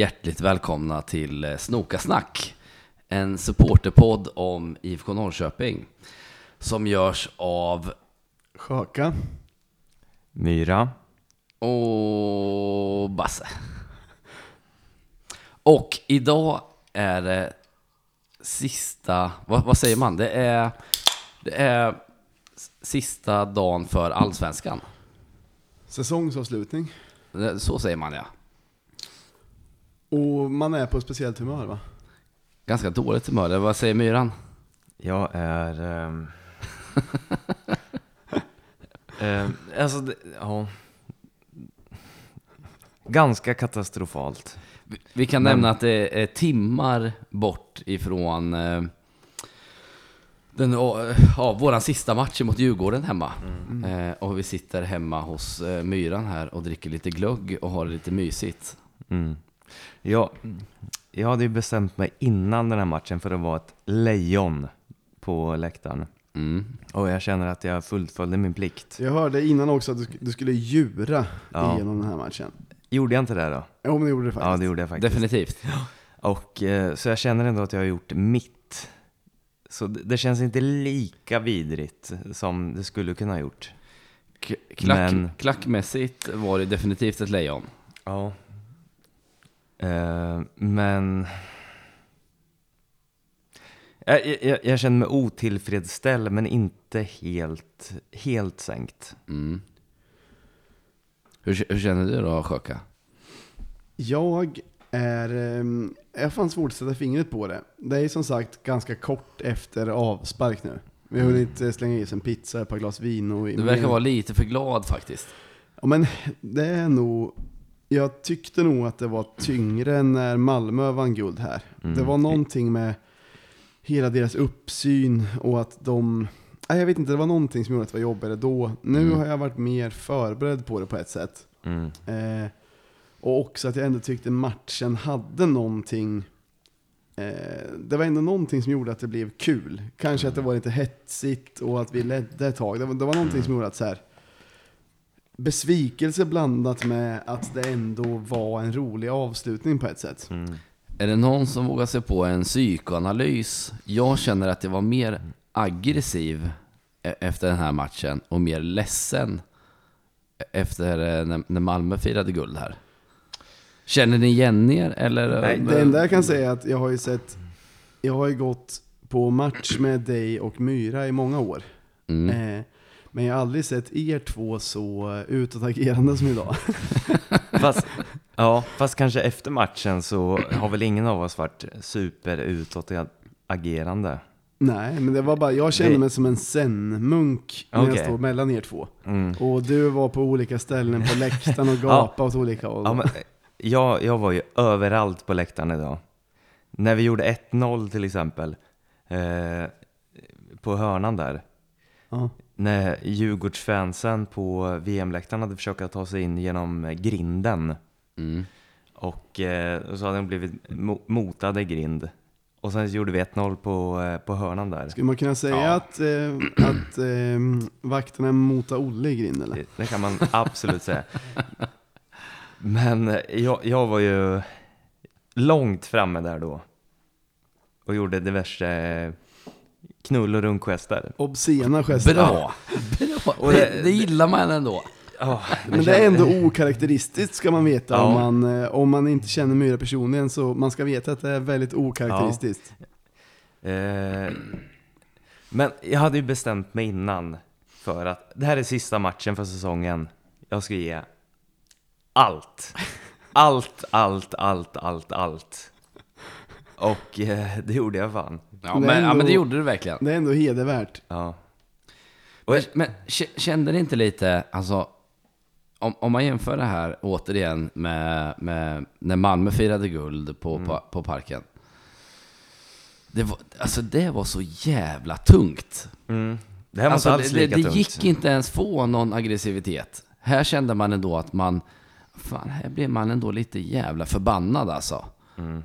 Hjärtligt välkomna till eh, Snokasnack. En supporterpodd om IFK Norrköping. Som görs av Sjöka. Myra. och Basse. Och idag är det sista, vad, vad säger man? Det är, det är sista dagen för Allsvenskan. Säsongsavslutning. Så säger man ja. Och man är på ett speciellt humör va? Ganska dåligt humör. eller Vad säger Myran? Jag är... ehm, ehm, alltså, det, ja. Ganska katastrofalt. Vi- Vi kan Men- nämna att det är timmar bort ifrån eh, den, ja, våran sista match mot Djurgården hemma. Eh, och vi sitter hemma hos eh, Myran här och dricker lite glögg och har det lite mysigt. Mm. Jag, jag hade ju bestämt mig innan den här matchen för att vara ett lejon på läktaren. Mm. Och jag känner att jag fullföljde min plikt. Jag hörde innan också att du, sk- du skulle djura Ja. igenom den här matchen. Gjorde jag inte det då? Jo men det gjorde du faktiskt. Ja, det gjorde jag faktiskt. Definitivt. Och, eh, så jag känner ändå att jag har gjort mitt. Så det, det känns inte lika vidrigt som det skulle kunna ha gjort. K- Klack, Men- Klackmässigt var det definitivt ett lejon. Ja. Eh, men... Jag, jag, jag känner mig otillfredsställd men inte helt, helt sänkt. Mm. Hur, hur känner du då, Sjöka? Jag är... ehm, Jag har fan svårt att sätta fingret på det. Det är som sagt ganska kort efter avspark nu. Vi har hunnit eh, slänga i oss en pizza, ett par glas vin och... Du verkar vara lite för glad faktiskt. Ja men det är nog... Jag tyckte nog att det var tyngre när Malmö vann guld här. Mm. Det var någonting med hela deras uppsyn och att de... Nej, jag vet inte, det var någonting som gjorde att det var jobbigare då. Nu Mm. har jag varit mer förberedd på det på ett sätt. Mm. Eh, och också att jag ändå tyckte matchen hade någonting... Eh, det var ändå någonting som gjorde att det blev kul. Kanske att det var lite hetsigt och att vi ledde ett tag. Det var, det var någonting som gjorde att så här besvikelse blandat med att det ändå var en rolig avslutning på ett sätt. Mm. Är det någon som vågar sig på en psykoanalys? Jag känner att jag var mer aggressiv e- efter den här matchen och mer ledsen efter eh, när när Malmö firade guld här. Känner ni igen er eller? Nej, Det enda jag kan säga är att jag har ju sett, jag har ju gått på match med dig och Myra i många år. Mm. Eh, men jag har aldrig sett er två så utåtagerande som idag. Fast, ja, fast kanske efter matchen så har väl ingen av oss varit super utåtagerande. Nej, men det var bara, jag kände mig som en zen-munk när jag Okej. stod mellan er två. Mm. Och du var på olika ställen på läktaren och gapade åt olika håll. Ja, men, jag, jag var ju överallt på läktaren idag. När vi gjorde 1-0 till exempel, eh, på hörnan där. Ja. När Djurgårdsfansen på VM-läktaren hade försökt att ta sig in genom grinden. Mm. Och eh, så hade de blivit mo- motade grind. Och sen gjorde vi 1-0 på, eh, på hörnan där. Skulle man kunna säga Ja. att, eh, att eh, vakterna motade Olle i grind eller? Det, det kan man absolut säga. Men jag, jag var ju långt framme där då. Och gjorde diverse eh, knull och runkgester. Obscena gester. Bra! Bra. Och Det, det- gillar man ändå. Oh, Men det är ändå okaraktäristiskt ska man veta Ja. om, man, eh, om man inte känner Myra personligen. Så man ska veta att det är väldigt okaraktäristiskt. Eh, men jag hade ju bestämt mig innan för att det här är sista matchen för säsongen. Jag ska ge allt. Allt, allt, allt, allt, allt. Och eh, det gjorde jag fan. Ja Men men, ja, ändå- men det gjorde du verkligen. Det är ändå hedervärt. Ja. Men, men kände ni inte lite, alltså, om, om man jämför det här återigen med, med när Malmö firade guld på, på, på parken. Det var, alltså det var så jävla tungt. Mm. Det här var Alltså, inte alls det, lika det tungt. gick inte ens få någon aggressivitet. Här kände man ändå att man, fan här blev man ändå lite jävla förbannad alltså. Jag- Hå-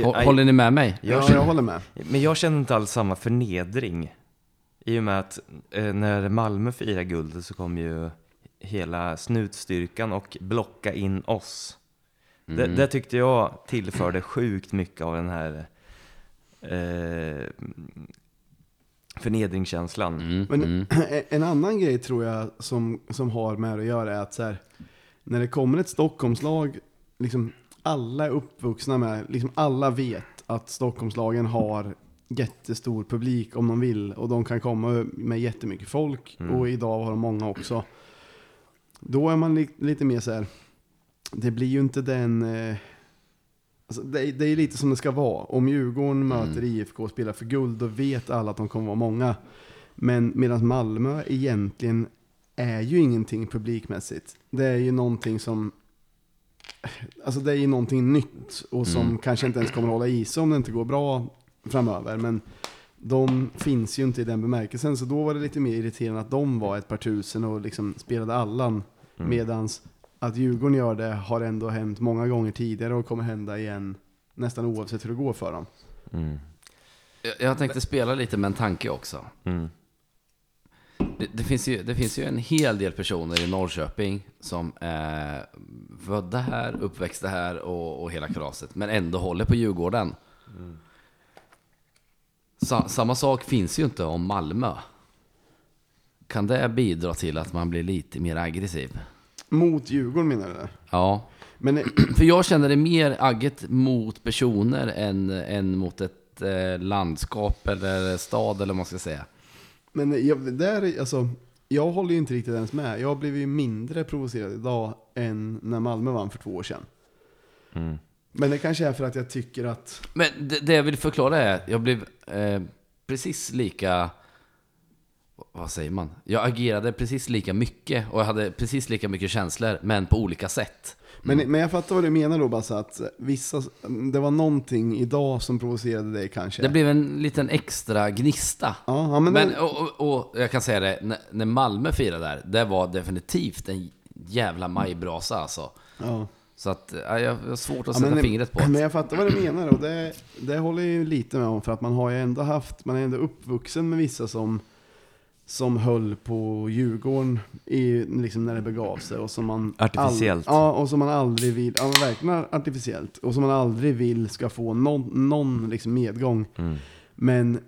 Håller ni med mig? Jag ja, jag håller med. Men jag känner inte alls samma förnedring. I och med att eh, när Malmö firar guldet så kom ju hela snutstyrkan och blocka in oss. Det, det tyckte jag tillförde sjukt mycket av den här eh, förnedringskänslan. Mm. Men Mm. en annan grej tror jag som, som har med det att göra är att så här, när det kommer ett Stockholmslag, liksom alla är uppvuxna med, liksom alla vet att Stockholmslagen har jättestor publik om de vill och de kan komma med jättemycket folk Mm. och idag har de många också. Då är man li, lite mer så här, det blir ju inte den eh, Alltså det, är- det är lite som det ska vara. Om Djurgården möter IFK och spelar för guld, då vet alla att de kommer vara många. Men medan Malmö egentligen är ju ingenting publikmässigt. Det är ju någonting som... Alltså det är ju någonting nytt och som Mm. kanske inte ens kommer hålla i sig om det inte går bra framöver. Men de finns ju inte i den bemärkelsen. Så då var det lite mer irriterande att de var ett par tusen och liksom spelade allan. Mm. Medans att Djurgården gör det har ändå hänt många gånger tidigare och kommer hända igen nästan oavsett hur det går för dem. Mm. Jag, jag tänkte spela lite med en tanke också. Mm. Det, det, finns ju, det finns ju en hel del personer i Norrköping som är födda här, uppväxta här och, och hela kalaset, men ändå håller på Djurgården. Sa, samma sak finns ju inte om Malmö. Kan det bidra till att man blir lite mer aggressiv? Mot Djurgården menar du? Ja, Men eh, för jag känner det mer agget mot personer än, än mot ett eh, landskap eller stad eller vad man ska säga. Men jag, där, är- alltså, jag håller ju inte riktigt ens med. Jag blev ju mindre provocerad idag än när Malmö vann för två år sedan. Mm. Men det kanske är för att jag tycker att... Men det, det jag vill förklara är, jag blev eh, precis lika... Vad säger man? Jag agerade precis lika mycket och jag hade precis lika mycket känslor, men på olika sätt. Men, men jag fattar vad du menar då, bara så att vissa... Det var någonting idag som provocerade dig kanske. Det blev en liten extra gnista. Ja, ja, men, Men, det, och, och, och jag kan säga det, när, när Malmö firade där, det var definitivt en jävla majbrasa alltså. ja. Så att, ja, jag har svårt att Ja, sätta men, fingret på Men det. jag fattar vad du menar och det, det håller jag ju lite med om för att man har ju ändå haft, man är ändå uppvuxen med vissa som, som höll på Djurgården i, liksom när det begav sig och som man Artificiellt. All, ja, och som man aldrig vill, ja verkligen artificiellt och som man aldrig vill ska få någon, någon liksom medgång. Mm. Men,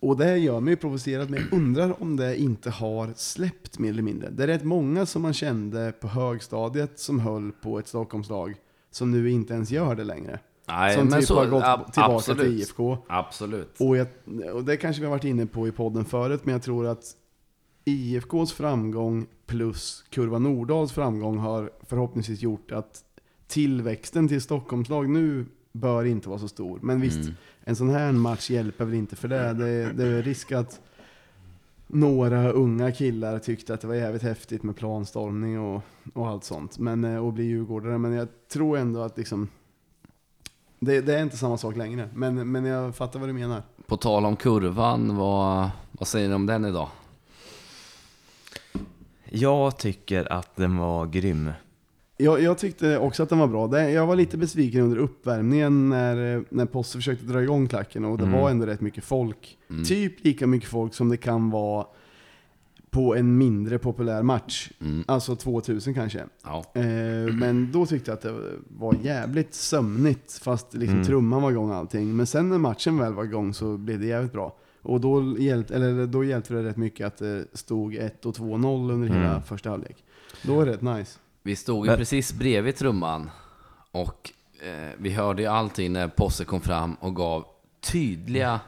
och det gör mig provocerad, men jag undrar om det inte har släppt mer eller mindre. Det är rätt många som man kände på högstadiet som höll på ett Stockholmslag, som nu inte ens gör det längre. Nej, som typ så, har gått ab- tillbaka absolut. till IFK. Absolut. Och, jag, och det kanske vi har varit inne på i podden förut, men jag tror att IFKs framgång plus Kurva Nordals framgång har förhoppningsvis gjort att tillväxten till Stockholmslag nu bör inte vara så stor. Men visst, Mm. en sån här match hjälper väl inte för det. Det, det är risk att några unga killar tyckte att det var jävligt häftigt med planstormning och, och allt sånt. Men, eh, och bli djurgårdare. Men jag tror ändå att liksom, det, det är inte samma sak längre. Men, men jag fattar vad du menar. På tal om kurvan, vad, vad säger ni om den idag? Jag tycker att den var grym. Jag, jag tyckte också att den var bra. Jag var lite besviken under uppvärmningen när, när Posse försökte dra igång klacken och det Mm. var ändå rätt mycket folk. Mm. Typ lika mycket folk som det kan vara på en mindre populär match. Mm. Alltså 2000 kanske. Ja. Eh, men då tyckte jag att det var jävligt sömnigt fast liksom Mm. trumman var igång och allting. Men sen när matchen väl var igång så blev det jävligt bra. Och då, hjälpt, eller då hjälpte det rätt mycket att det stod 1 och 2-0 under hela Mm. första halvlek. Då var det rätt nice. Vi stod ju Men- precis bredvid trumman och eh, vi hörde ju allting när Posse kom fram och gav tydliga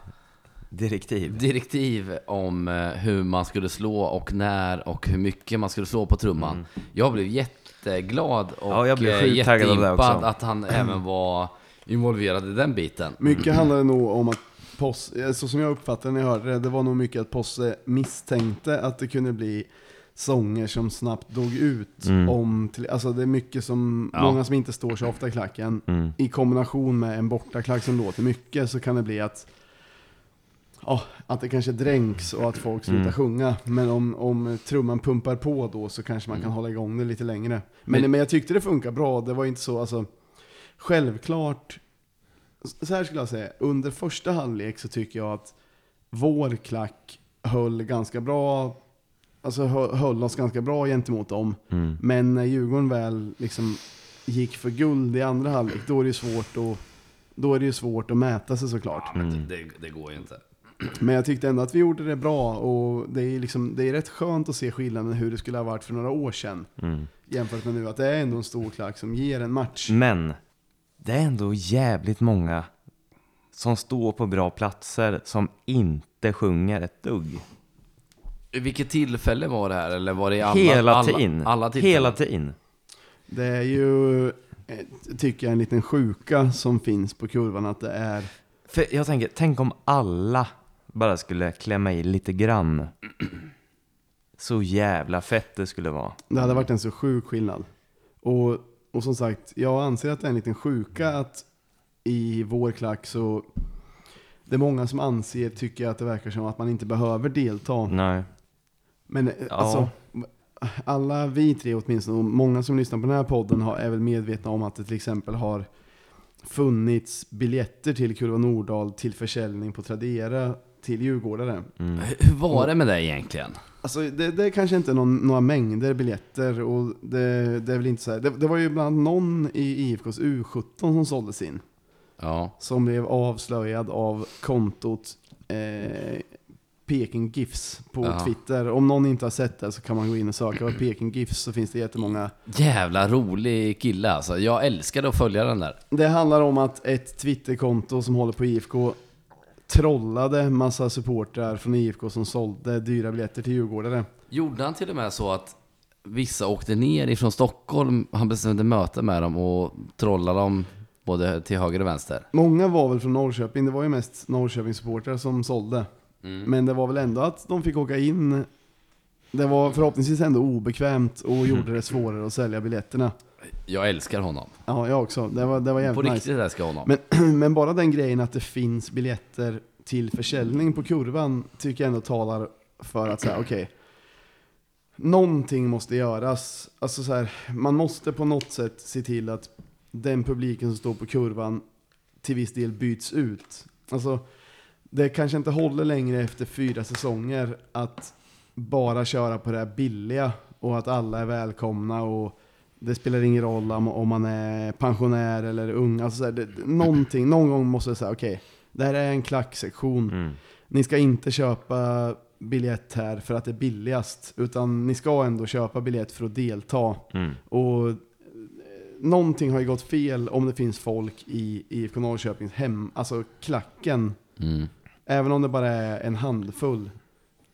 Direktiv. direktiv om eh, hur man skulle slå och när och hur mycket man skulle slå på trumman. Jag blev jätteglad och Ja, jag blev eh, jätteimpad att han även var involverad i den biten. Mycket handlade nog om att Posse, så som jag uppfattade när jag hörde det, det var nog mycket att Posse misstänkte att det kunde bli sånger som snabbt dog ut. Mm. Om till, alltså det är mycket som, Ja. många som inte står så ofta i klacken. Mm. I kombination med en bortaklack som låter mycket så kan det bli att Ja, att det kanske dränks och att folk slutar Mm. sjunga. Men om, om trumman pumpar på då så kanske man kan Mm. hålla igång det lite längre. Men, Men- men jag tyckte det funkar bra. Det var inte så, alltså Självklart, så här skulle jag säga. Under första halvlek så tycker jag att vår klack höll ganska bra. Alltså hö- höll oss ganska bra gentemot dem. Mm. Men när Djurgården väl liksom gick för guld i andra halvlek, då är det ju svårt att, då är det ju svårt att mäta sig såklart. Ja, men det, det går ju inte. Men jag tyckte ändå att vi gjorde det bra och det är, liksom, det är rätt skönt att se skillnaden hur det skulle ha varit för några år sedan. Mm. Jämfört med nu, att det är ändå en stor klack som ger en match. Men det är ändå jävligt många som står på bra platser som inte sjunger ett dugg. Vilket tillfälle var det här? Eller var det alla, Hela alla, tiden. alla tillfällen? Hela tiden. Det är ju, eh, tycker jag, en liten sjuka som finns på kurvan att det är För jag tänker, tänk om alla bara skulle klämma i lite grann. Så jävla fett det skulle vara. Det hade varit en så sjuk skillnad. Och, och som sagt, jag anser att det är en liten sjuka att i vår klack så det är många som anser, tycker att det verkar som att man inte behöver delta. Nej. Men eh, Ja. alltså, alla vi tre åtminstone, och många som lyssnar på den här podden har, är väl medvetna om att det till exempel har funnits biljetter till Kurva Nordahl till försäljning på Tradera till djurgårdare. Mm. Hur var det med det egentligen? Alltså det, det är kanske inte någon, några mängder biljetter och det, det är väl inte så här. Det, det var ju bland någon i IFKs U17 som såldes in. Ja. Som blev avslöjad av kontot eh, Peking GIFs på Ja. Twitter. Om någon inte har sett det så kan man gå in och söka på Peking GIFs så finns det jättemånga. Jävla rolig kille alltså. Jag älskade att följa den där. Det handlar om att ett Twitterkonto som håller på IFK trollade massa supportrar från IFK som sålde dyra biljetter till djurgårdare. Gjorde han till och med så att vissa åkte ner ifrån Stockholm, han bestämde möte med dem och trollade dem både till höger och vänster? Många var väl från Norrköping, det var ju mest Norrköpingssupportrar som sålde. Men det var väl ändå att de fick åka in. Det var förhoppningsvis ändå obekvämt och gjorde det svårare att sälja biljetterna. Jag älskar honom. Ja, jag också. Det var, det var På jävligt riktigt nice. älskar jag honom. Men, men bara den grejen att det finns biljetter till försäljning på kurvan tycker jag ändå talar för att säga okej. någonting måste göras. Alltså så här, man måste på något sätt se till att den publiken som står på kurvan till viss del byts ut. Alltså, det kanske inte håller längre efter fyra säsonger att bara köra på det här billiga och att alla är välkomna och det spelar ingen roll om, om man är pensionär eller ung. Alltså så här, det, någonting, någon gång måste jag säga okej, det här är en klacksektion. Mm. Ni ska inte köpa biljett här för att det är billigast, utan ni ska ändå köpa biljett för att delta. Mm. Och eh, någonting har ju gått fel om det finns folk i IFK Norrköpings hem, alltså klacken. Mm. Även om det bara är en handfull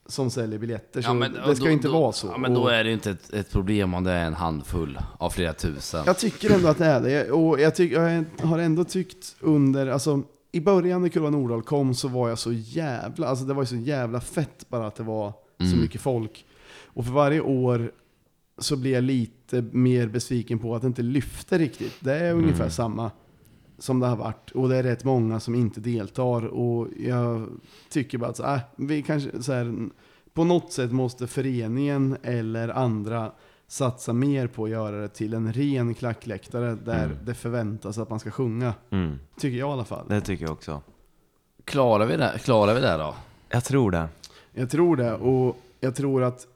som säljer biljetter. Så Ja, men det ska då- inte då, vara så. Ja, men då Och är det inte ett, ett problem om det är en handfull av flera tusen. Jag tycker ändå att det är det. Och jag, tyck, jag har ändå tyckt under, alltså i början när Kurva Nordahl kom så var jag så jävla, alltså det var ju så jävla fett bara att det var så Mm. mycket folk. Och för varje år så blir jag lite mer besviken på att det inte lyfter riktigt. Det är ungefär samma som det har varit. Och det är rätt många som inte deltar. Och jag tycker bara att äh, vi kanske, så här, på något sätt måste föreningen eller andra satsa mer på att göra det till en ren klackläktare där Mm. det förväntas att man ska sjunga. Mm. Tycker jag i alla fall. Det tycker jag också. Klarar vi det, klarar vi det då? Jag tror det. Jag tror det och jag tror att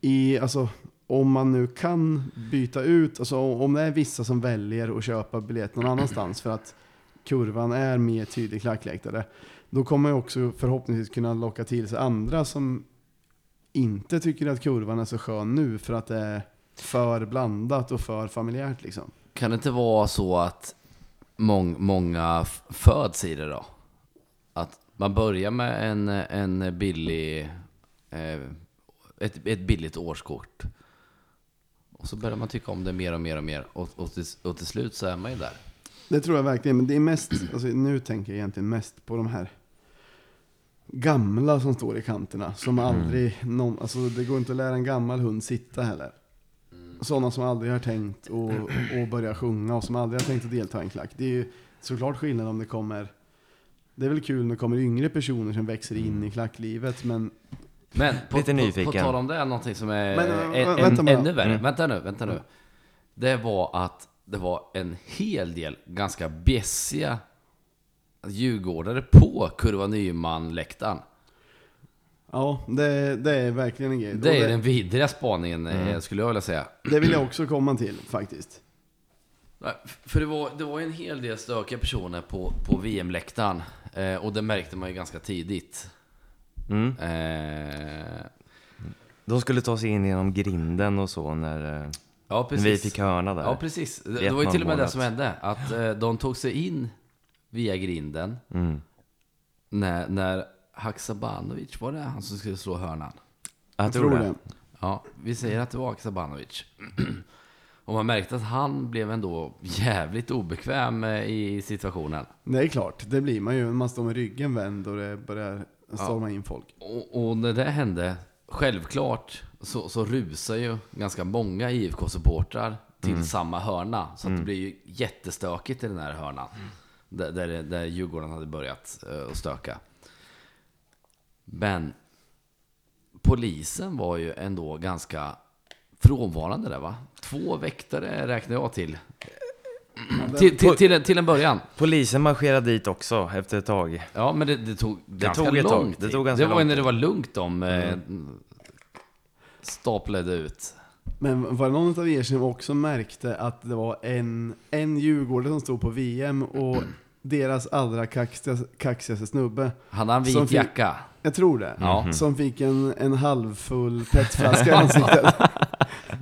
i, alltså, om man nu kan byta ut, alltså om det är vissa som väljer att köpa biljett någon annanstans för att kurvan är mer tydlig klackläktare, då kommer man också förhoppningsvis kunna locka till sig andra som inte tycker att kurvan är så skön nu för att det är för blandat och för familjärt liksom. Kan det inte vara så att mång, många föds i det då? Att man börjar med en, en billig, eh, ett, ett billigt årskort. Och så börjar man tycka om det mer och mer och mer. Och, och, till, och till slut så är man ju där. Det tror jag verkligen, men det är mest, alltså nu tänker jag egentligen mest på de här gamla som står i kanterna. Som aldrig, någon, alltså det går inte att lära en gammal hund sitta heller. Sådana som aldrig har tänkt och, och börja sjunga och som aldrig har tänkt att delta i en klack. Det är ju såklart skillnad om det kommer, det är väl kul när det kommer yngre personer som växer in i klacklivet, men Men på, Lite på, nyfiken. på tal om det, någonting som är Men, en, en, vänta bara. ännu värre. Mm. Vänta nu, vänta nu. Det var att det var en hel del ganska bjässiga djurgårdare på Kurva Nyman-läktaren. ja, det, det är verkligen en grej. Det är den vidriga spaningen, eh, skulle jag vilja säga. det vill jag också komma till faktiskt. För det var, det var en hel del stökiga personer på, på VM-läktaren. Eh, och det märkte man ju ganska tidigt. Mm. Eh, De skulle ta sig in genom grinden och så när, eh, ja, när vi fick hörna där. Ja, precis. Det, det var ju till och med det målet. som hände. Att eh, de tog sig in via grinden Mm. när, när Haksabanovic, var det han som skulle slå hörnan? Jag Jag tror tror det. det. Ja, vi säger att det var Haksabanovic. Och man märkte att han blev ändå jävligt obekväm eh, i situationen. Det är klart, det blir man ju man står med ryggen vänd och det börjar storma in folk. Och, och när det hände, självklart så, så rusar ju ganska många IFK-supportrar till samma hörna. Så att det blir ju jättestökigt i den här hörnan. Där, där, där Djurgården hade börjat uh, att stöka. Men polisen var ju ändå ganska frånvarande där va? Två väktare räknar jag till. Till, till, till, en, till en början. Polisen marscherade dit också efter ett tag. Ja, men det, det tog ganska tog ett tag. lång Det tid. tog ganska det var lång ju när det var lugnt de eh, staplade ut. Men var det någon av er som också märkte att det var en, en djurgårdare som stod på VM och deras allra kaxigaste, kaxigaste snubbe, Hade han Som vit fick- jacka? jag tror det, Ja. som fick en, en halvfull petflaska i ansiktet.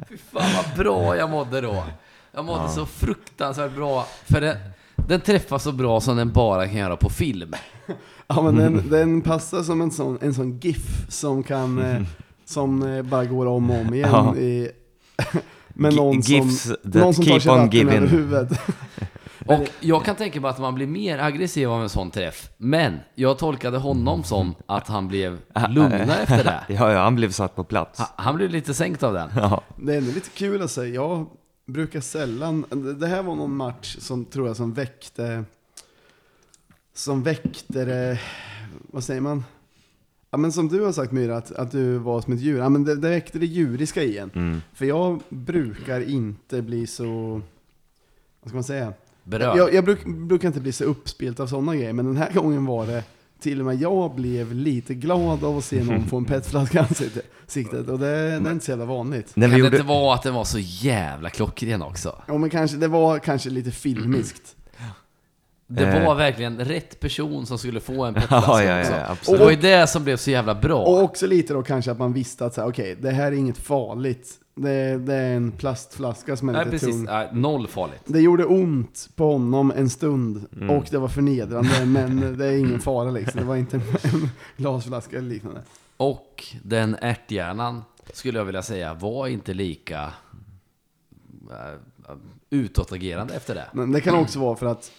Fy fan vad bra jag mådde då. Jag mådde så fruktansvärt bra. För den, den träffar så bra som den bara kan göra på film. Ja men den, den passar som en sån, en sån GIF som kan, eh, som eh, bara går om och om igen. Ja. I, med någon som, gifs that någon som tar sig giving. över huvudet. Och jag kan tänka mig att man blir mer aggressiv av en sån träff. Men jag tolkade honom som att han blev lugnare efter det. Ja, ja, han blev satt på plats. Ha- Han blev lite sänkt av den. Ja. Det är ändå lite kul att säga. Jag brukar sällan, det- här var någon match som tror jag som väckte, som väckte det, vad säger man? Ja men som du har sagt Myra, att, att du var som ett djur. Ja men det, det väckte det djuriska i en. Mm. För jag brukar inte bli så, vad ska man säga? Berörd. Jag, jag bruk, brukar inte bli så uppspelt av sådana grejer, men den här gången var det till och med jag blev lite glad av att se någon få en petflaska i ansiktet. Och det, det är inte så jävla vanligt. När kan vi det gjorde... inte vara att den var så jävla klockren också? Ja men kanske, det var kanske lite filmiskt. Det Eh. var verkligen rätt person som skulle få en Ja, petflaska ja, också. ja, Och absolut. det var ju det som blev så jävla bra. Och också lite då kanske att man visste att så här, okej, det här är inget farligt. Det, det är en plastflaska som är Nej, lite precis. tung. Nej, noll farligt. Det gjorde ont på honom en stund Mm. och det var förnedrande, men det är ingen fara liksom. Det var inte en, glasflaska eller liknande. Och den ärthjärnan, skulle jag vilja säga, var inte lika äh, utåtagerande efter det. Men det kan också vara för att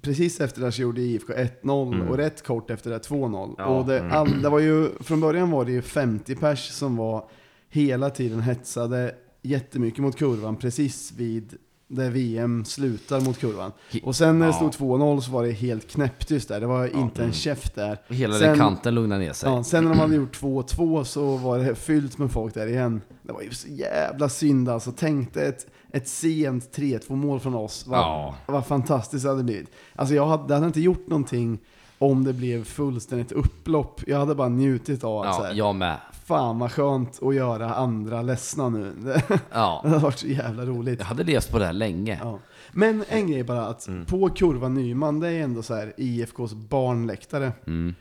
precis efter det så gjorde IFK 1-0 och rätt kort efter det 2-0. Mm. Ja, och det, mm. all, det var ju, från början var det ju 50 pers som var hela tiden hetsade jättemycket mot kurvan precis vid där VM slutar mot kurvan. Och sen när det stod 2-0 så var det helt knäpptyst där. Det var inte en käft där. Hela Sen- den kanten lugnade ner sig. Ja, sen när de hade gjort 2-2 så var det fyllt med folk där igen. Det var ju så jävla synd alltså. Tänkte ett, ett sent 3-2 mål från oss. Vad, Ja. vad fantastiskt det hade blivit. Alltså jag hade, det hade inte gjort någonting om det blev fullständigt upplopp. Jag hade bara njutit av att så Ja, här, jag med. fan vad skönt att göra andra ledsna nu. Det, Ja. det hade varit så jävla roligt. Jag hade levt på det här länge. Ja. Men en grej bara, att Mm. på kurva Nyman, det är ändå så här IFKs barnläktare. Mm.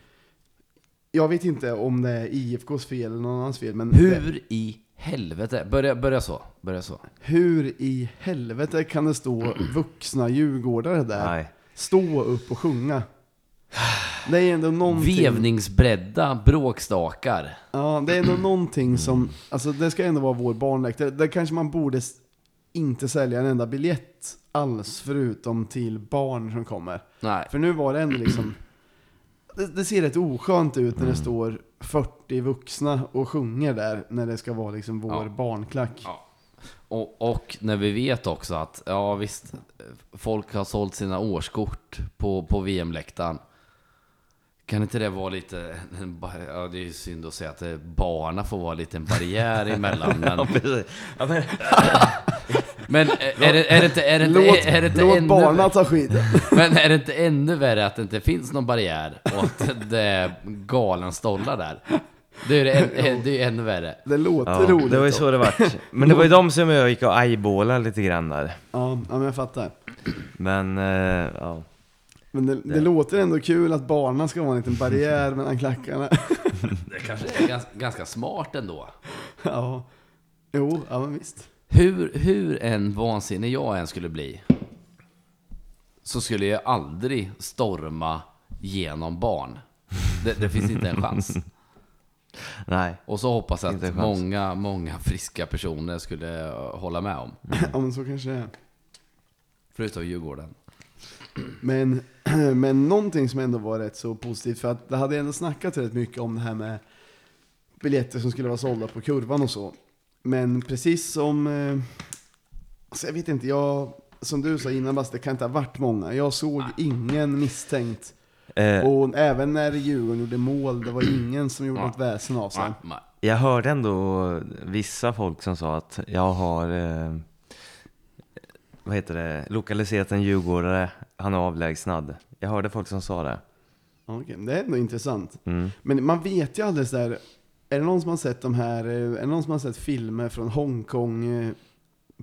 Jag vet inte om det är IFKs fel eller någon annans fel, men det, Hur i helvete? Börja, börja så. Börja så. hur i helvete kan det stå vuxna djurgårdare där, Nej. stå upp och sjunga? Det är ändå någonting, Vevningsbredda bråkstakar. ja, det är ändå någonting som, alltså det ska ändå vara vår barnläktare. Där kanske man borde inte sälja en enda biljett alls, förutom till barn som kommer. Nej. För nu var det ändå liksom, det, det ser rätt oskönt ut när det står 40 vuxna och sjunger där, när det ska vara liksom vår Ja. barnklack. Ja. Och, och när vi vet också att, ja visst, folk har sålt sina årskort på, på VM-läktaren. Kan inte det vara lite, ja det är ju synd att säga att barna får vara lite en barriär emellan. Men, Ja, men, men är, det, är det inte, är det inte, Låt, är det inte låt ännu, barnen ta skiten. men är det inte ännu värre att det inte finns någon barriär och att det är galen stollar där? Det är, det, en, det är ännu värre. Det låter Ja, roligt. det var ju så det vart. Men det var ju de som jag gick och eyeballade lite grann där. Ja, ja, men jag fattar. Men, eh, ja. Men det, det Det. låter ändå kul att barnen ska vara en liten barriär mellan klackarna. Det kanske är ganska, ganska smart ändå. ja. Jo, ja men visst. Hur, hur en vansinnig jag än skulle bli så skulle jag aldrig storma genom barn. Det, det finns inte en chans. Nej. Och så hoppas jag att många, många friska personer skulle hålla med om. Ja men så kanske det är. Förutom Djurgården. Men, men någonting som ändå var rätt så positivt, för att det hade ändå snackat rätt mycket om det här med biljetter som skulle vara sålda på kurvan och så. Men precis som, eh, alltså jag vet inte, jag, som du sa innan Basse, det kan inte ha varit många. Jag såg ingen misstänkt. Eh, Och även när Djurgården gjorde mål, det var ingen som gjorde något väsen av sig. Jag hörde ändå vissa folk som sa att jag har, eh, vad heter det, lokaliserat en djurgårdare, han är avlägsnad. Jag hörde folk som sa det. Okej, det är ändå intressant. Mm. Men man vet ju aldrig sådär, är det någon som har sett de här, eh, är det någon som har sett filmer från Hongkong, eh,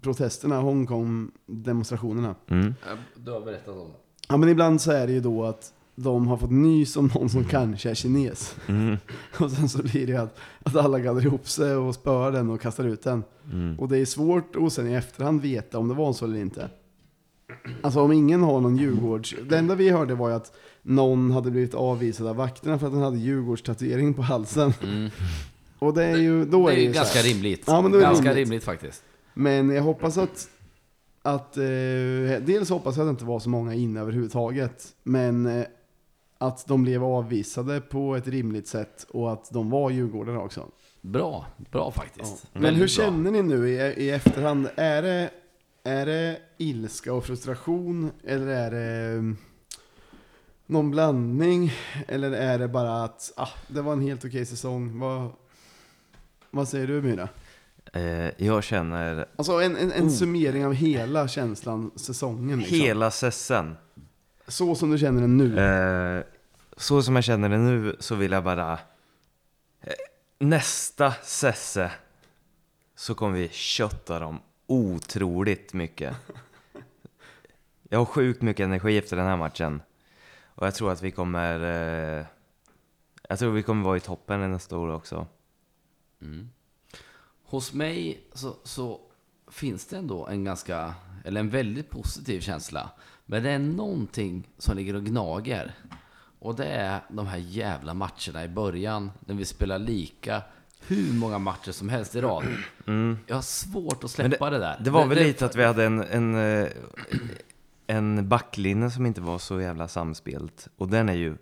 protesterna, Hongkong-demonstrationerna? Mm. Du har berättat om det. Ja men ibland så är det ju då att de har fått nys om någon som kanske är kines. Mm. Och sen så blir det att, att alla gaddar ihop sig och spöar den och kastar ut den. Mm. Och det är svårt att sen i efterhand veta om det var så eller inte. Alltså om ingen har någon Djurgårds... Det enda vi hörde var ju att någon hade blivit avvisad av vakterna för att den hade Djurgårdstatuering på halsen. Mm. Och det är ju... Då Det är det ju så ganska här. rimligt. Ja, men då är ganska rimligt. rimligt. faktiskt. Men jag hoppas att... att eh, dels hoppas jag att det inte var så många inne överhuvudtaget. Men eh, att de blev avvisade på ett rimligt sätt och att de var djurgårdare också. Bra, bra faktiskt. Men Väldigt hur bra. känner ni nu i, i efterhand? Är det, är det ilska och frustration eller är det mm, någon blandning? Eller är det bara att ah, det var en helt okej säsong? Vad, vad säger du Myra? Eh, jag känner Alltså en, en, en Oh. summering av hela känslan, säsongen liksom. hela sessen. Så som du känner den nu. Eh, så som jag känner det nu så vill jag bara... Eh, nästa sesse så kommer vi kötta dem otroligt mycket. Jag har sjukt mycket energi efter den här matchen. Och jag tror att vi kommer... Eh, jag tror vi kommer vara i toppen i nästa år också. Mm. Hos mig så, så finns det ändå en ganska, eller en väldigt positiv känsla. Men det är någonting som ligger och gnager. Och det är de här jävla matcherna i början, när vi spelar lika hur många matcher som helst i rad. Jag har svårt att släppa det, där. Det var väl lite att vi hade en, en, eh, en backlinje som inte var så jävla samspelt. Och den är ju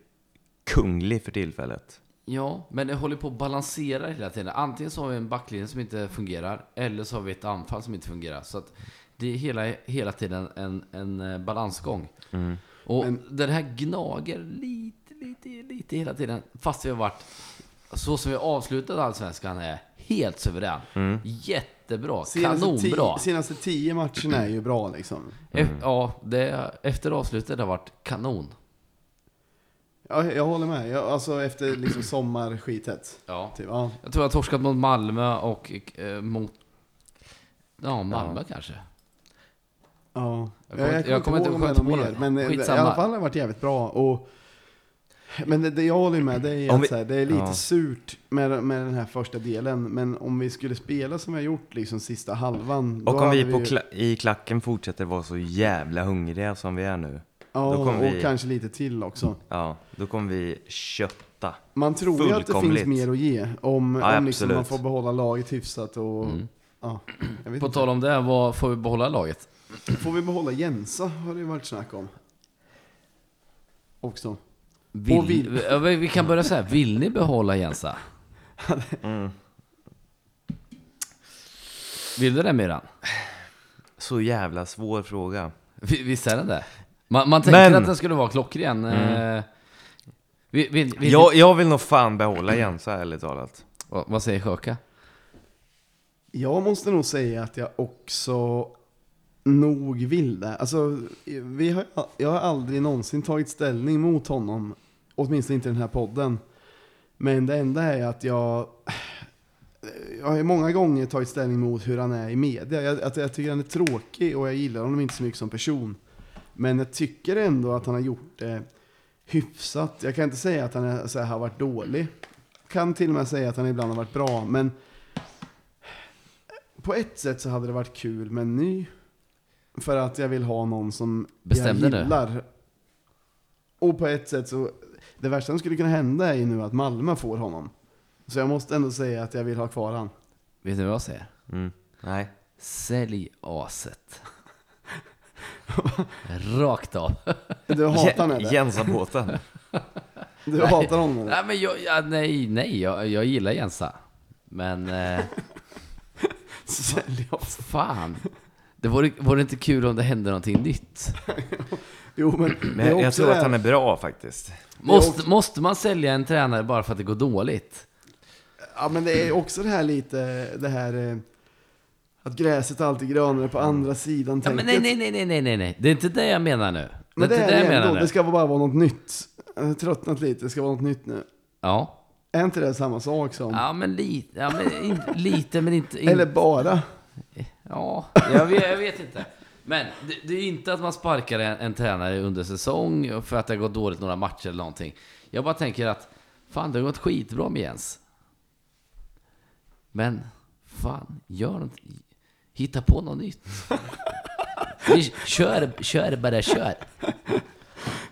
kunglig för tillfället. Ja, men det håller på att balansera hela tiden. Antingen så har vi en backlinje som inte fungerar, eller så har vi ett anfall som inte fungerar. Så att det är hela, hela tiden en, en eh, balansgång. Och Men- det här gnager lite, lite, lite hela tiden. Fast vi har varit, så som vi avslutade Allsvenskan är helt suverän. Jättebra, kanonbra. tio, senaste tio matcherna är ju bra liksom. E- Ja, det, efter avslutet har varit kanon. Ja, jag håller med. Jag, alltså efter liksom sommarskitet. Ja. Typ, ja. Jag tror jag har torskat mot Malmö och eh, mot... Ja, Malmö kanske. Ja, Jag kommer- jag, jag kommer inte ihåg inte något ihåg mer. det. Men Skitsamma. i alla fall har det varit jävligt bra. Och, men det, det jag håller med, det är Om att vi- så här, det är lite ja. surt med, med den här första delen. Men om vi skulle spela som vi har gjort liksom sista halvan. då Och om vi ju- kla- i klacken fortsätter vara så jävla hungriga som vi är nu. Ja, då kommer och vi- kanske lite till också. Ja, då kommer vi kötta. Man tror ju att det finns mer att ge. Om, Ja, om liksom man får behålla laget hyfsat och... Mm. Ja, jag vet På inte. tal om det, vad får vi behålla laget? Får vi behålla Jensa har det ju varit snack om. Också. Vill, Och vill- Ja, vi vi kan börja så här. Vill ni behålla Jensa? Mm. Vill du det Miran? Så jävla svår fråga. Vi- Visst är den det? Man, man tänker Men- att den skulle vara klockren. Eh, vill, vill, vill, Jag, jag vill nog fan behålla Jensa ärligt talat. vad, vad säger Sjöka? Jag måste nog säga att jag också nog vill det. Alltså, vi har, jag har aldrig någonsin tagit ställning mot honom. Åtminstone inte i den här podden. Men det enda är att jag... Jag har många gånger tagit ställning mot hur han är i media. Jag, att jag tycker han är tråkig och jag gillar honom inte så mycket som person. Men jag tycker ändå att han har gjort det hyfsat. Jag kan inte säga att han är, så här, har varit dålig. Kan till och med säga att han ibland har varit bra. Men på ett sätt så hade det varit kul med en ny. För att jag vill ha någon som Bestämde jag du? gillar. Och på ett sätt så, det värsta som skulle kunna hända är ju nu att Malmö får honom. Så jag måste ändå säga att jag vill ha kvar han. Vet ni vad jag säger? Mm. Nej. Sälj aset. Rakt av. Du hatar eller? Jensabåten. Du hatar honom eller? Nej, men jag, ja, nej, nej jag, jag gillar Jensa. Men eh, Sälj oss. fan. Det vore, vore inte kul om det hände någonting nytt. Jo men, det Men jag, jag också tror det att han är bra faktiskt. Måste, måste man sälja en tränare bara för att det går dåligt? Ja men det är också det här lite, det här eh, att gräset alltid grönare på andra sidan Ja, men nej, nej, nej, nej, nej, nej. Det är inte det jag menar nu. Men det är jag det menar ändå, nu. det ska bara vara något nytt. Jag har tröttnat lite, det ska vara något nytt nu. Ja. Är inte det samma sak som? Ja, men lite, ja, men in, lite, men inte... In, Eller bara? Ja, jag vet, jag vet inte. Men det, det är inte att man sparkar en, en tränare under säsong för att det har gått dåligt några matcher eller någonting. Jag bara tänker att fan, det har gått skitbra med Jens. Men fan, gör något. Hitta på något nytt. Kör, kör bara kör.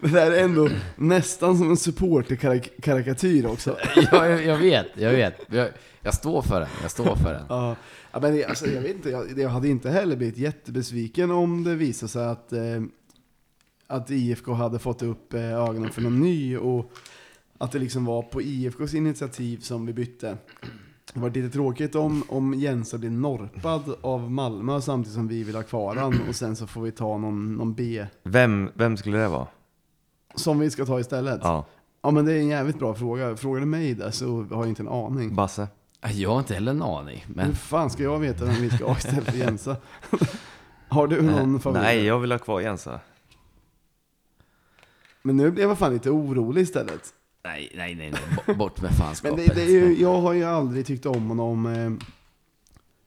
Det där är ändå nästan som en supporterkarikatyr också. Ja, jag, jag vet, jag vet. Jag, jag står för den, jag står för den. Ja, men det- alltså, jag vet inte, jag, jag hade inte heller blivit jättebesviken om det visade sig att, eh, att IFK hade fått upp eh, ögonen för någon ny och att det liksom var på IFKs initiativ som vi bytte. Det var lite tråkigt om, om Jensa blir norpad av Malmö samtidigt som vi vill ha kvar han och sen så får vi ta någon, någon B Vem, vem skulle det vara? som vi ska ta istället. Ja. Ja, men det är en jävligt bra fråga. Frågar du mig där så har jag inte en aning. Basse. Jag har inte heller en aning, Hur men fan ska jag veta vem vi ska ha istället för Jensa? Har du någon favorit? Nej, jag vill ha kvar Jensa. Men nu blev jag fan lite orolig istället. nej, nej, nej, nej. Bo- bort med Men fanskapet. det, det är ju, jag har ju aldrig tyckt om honom. Eh,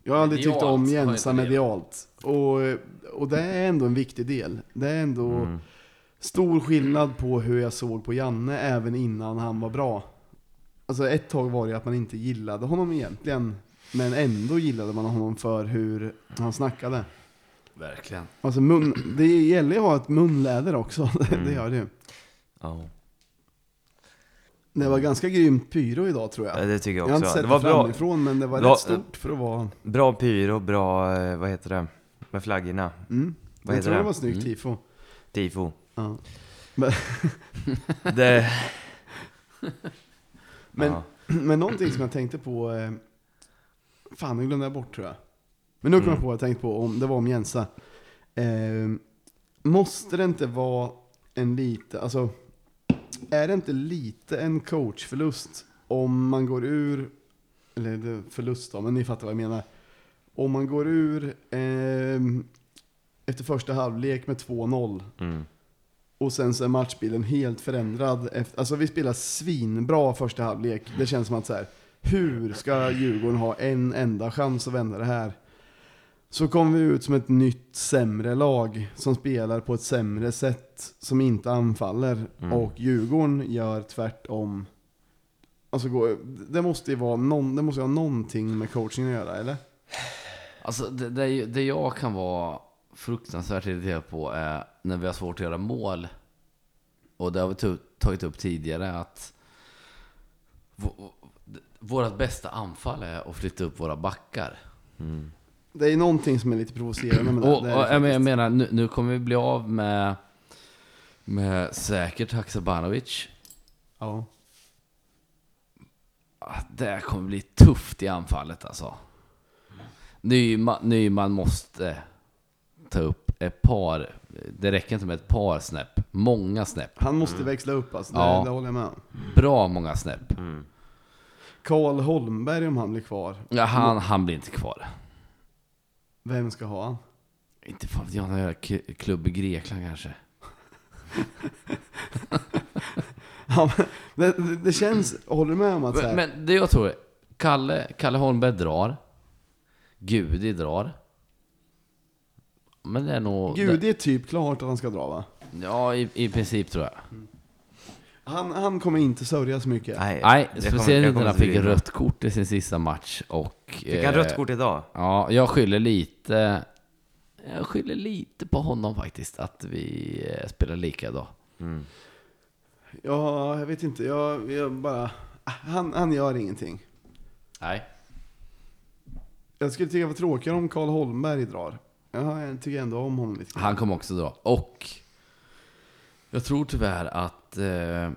jag har aldrig tyckt om Medialt Jensa medialt. Och, och det är ändå en viktig del. Det är ändå Mm. stor skillnad på hur jag såg på Janne även innan han var bra. Alltså ett tag var det att man inte gillade honom egentligen. Men ändå gillade man honom för hur han snackade. Verkligen. Alltså mun, det gäller ju att ha ett munläder också. det Mm. gör det ju. Ja, Det var ganska grymt pyro idag tror jag. Ja, det tycker jag Jag har inte också. sett Det det, var bra, framifrån men det var Bra- rätt stort för att vara... bra pyro, bra, eh, vad heter det, med flaggorna. Mm. Vad jag tror det det? var snyggt Mm. tifo. Tifo. Ja. Det, Men, ja. men någonting som jag tänkte på... Eh, fan, nu glömde jag bort tror jag. Men nu kom Mm. jag på vad jag tänkte på, om, det var om Jensa. Eh, måste det inte vara en lite, alltså... Är det inte lite en coachförlust om man går ur, eller förlust då, men ni fattar vad jag menar. Om man går ur eh, efter första halvlek med 2-0 Mm. Och sen så är matchbilden helt förändrad. Efter, alltså vi spelar svinbra första halvlek. Det känns som att så här, hur ska Djurgården ha en enda chans att vända det här? Så kommer vi ut som ett nytt sämre lag som spelar på ett sämre sätt, som inte anfaller. Mm. Och Djurgården gör tvärtom. Alltså det måste ju vara någon, det måste ha någonting med coaching att göra, eller? Alltså det, det, det jag kan vara fruktansvärt irriterad på är när vi har svårt att göra mål. Och det har vi tagit upp tidigare att vårt bästa anfall är att flytta upp våra backar. Mm. Det är någonting som är lite provocerande med det. Och, och det det jag, men- jag menar, nu, nu kommer vi bli av med, med säkert Haksabanovic. Ja. Ah, Det kommer bli tufft i anfallet alltså. Nyman, Nyman måste ta upp ett par, det räcker inte med ett par snäpp, många snäpp. Han måste växla upp alltså, det, Ja. det håller jag med om. Bra många snäpp. Mm. Karl Holmberg om han blir kvar. Ja, han, han blir inte kvar. Vem ska ha han? Inte fan vet jag, någon jävla k- klubb i Grekland kanske. Ja, men det, det, det känns, håller du med om att så här, Men, men det jag tror, Kalle, Kalle Holmberg drar. Gudi drar. Men det är nog... Gud, det är typ klart att han ska dra va? Ja, i, i princip tror jag. Han, han kommer inte sörja så mycket. Nej, Nej, det kommer- speciellt jag inte kommer när han fick vinna. rött kort i sin sista match. Och, Fick han eh, rött kort idag? Ja, jag skyller lite... Jag skyller lite på honom faktiskt, att vi eh, spelar lika då. Mm. Ja, jag vet inte. Jag, jag bara... Han, han gör ingenting. Nej. Jag skulle tycka det var tråkigare om Karl Holmberg drar. Ja, jag tycker ändå om honom lite. Han kommer också dra. Och jag tror tyvärr att eh,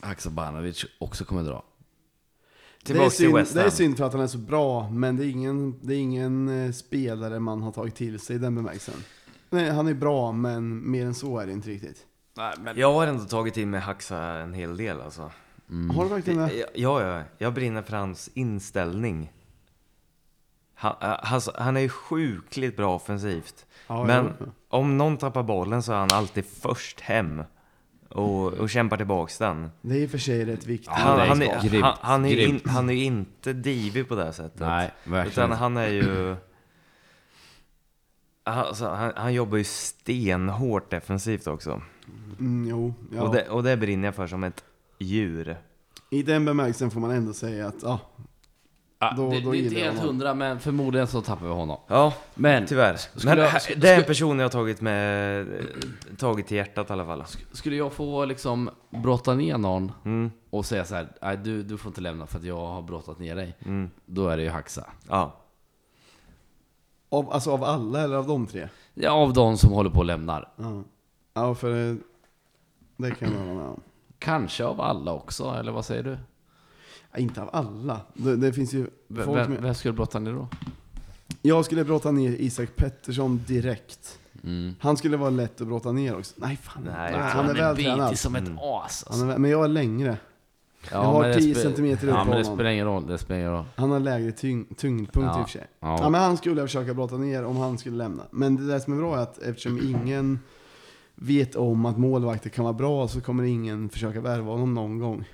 Haksabanovic också kommer dra. det, är synd, det är synd för att han är så bra, men det är ingen, det är ingen eh, spelare man har tagit till sig i den bemärkelsen. Nej, han är bra, men mer än så är det inte riktigt. Nej, men... Jag har ändå tagit till mig Haxa en hel del alltså. Har du verkligen det? Ja, ja, jag brinner för hans inställning. Han, alltså, han är ju sjukligt bra offensivt. Ja, Men ja. om någon tappar bollen så är han alltid först hem och, och kämpar tillbaks den. Det är i och för sig rätt viktigt. Ja, Han, han, är, grymt, han, han, är ju in, han är ju inte divig på det här sättet. Nej, verkligen Utan han är ju... Alltså, han, han jobbar ju stenhårt defensivt också. Mm, jo, ja. Och, det, och det brinner jag för som ett djur. I den bemärkelsen får man ändå säga att ja, Ja, Då- det, då det är inte helt hundra, men förmodligen så tappar vi honom. Ja, Men tyvärr. Men jag- skulle- det är en person jag har tagit med, tagit till hjärtat i alla fall. skulle jag få liksom brotta ner någon Mm, och säga så här, nej du, du får inte lämna för att jag har brottat ner dig. mm, Då är det ju Haxa. ja. av, alltså av alla eller av de tre? Ja, av de som håller på och lämnar. Ja, ja för det, det kan jag hålla med om. Kanske av alla också, eller vad säger du? Ja, inte av alla. Det, det finns ju V- folk vem, med, vem skulle brotta ner då? Jag skulle brotta ner Isak Pettersson direkt. Mm. Han skulle vara lätt att brotta ner också. Nej fan, Nej, han är vältränad. som ett Mm. as. Han Alltså. är, väl- men jag är längre. Ja, jag har men det 10 spe- centimeter upp Ja, på men det honom. spelar ingen roll. Det spelar ingen roll. Han har lägre tyng, tyngdpunkt Ja. i och för sig. Ja. Ja, men han skulle jag försöka brotta ner om han skulle lämna. Men det där som är bra är att eftersom ingen vet om att målvakter kan vara bra så kommer ingen försöka värva honom någon gång.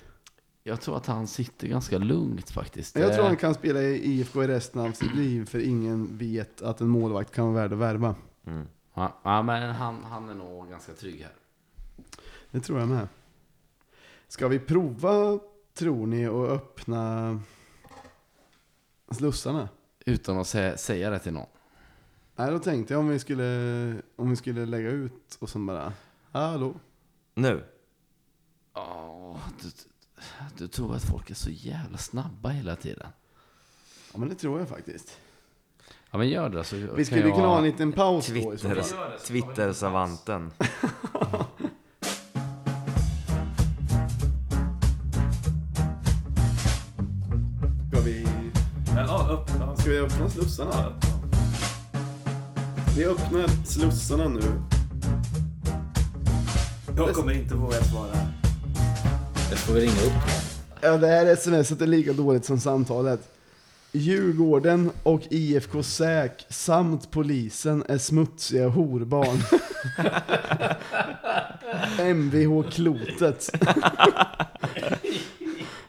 Jag tror att han sitter ganska lugnt faktiskt. Jag tror Eh, han kan spela i IFK i resten av sitt liv för ingen vet att en målvakt kan vara värd att värva. Mm. Ja, men han, han är nog ganska trygg här. Det tror jag med. Ska vi prova, tror ni, att öppna slussarna? Utan att sä säga det till någon. Nej, då tänkte jag om vi skulle, om vi skulle lägga ut och så bara, hallå? Nu? Ja, du, du tror att folk är så jävla snabba hela tiden. Ja, men det tror jag faktiskt. Ja, men gör det så Vi skulle kunna ha en liten paus då Twitter, fall. Twitter-savanten. Ska vi, ska vi öppna slussarna? Vi öppnar slussarna nu. Jag kommer inte våga svara. Jag får väl ringa upp Ja, det här smset är lika dåligt som samtalet. Djurgården och IFK Säk samt polisen är smutsiga horbarn. Mvh Klotet.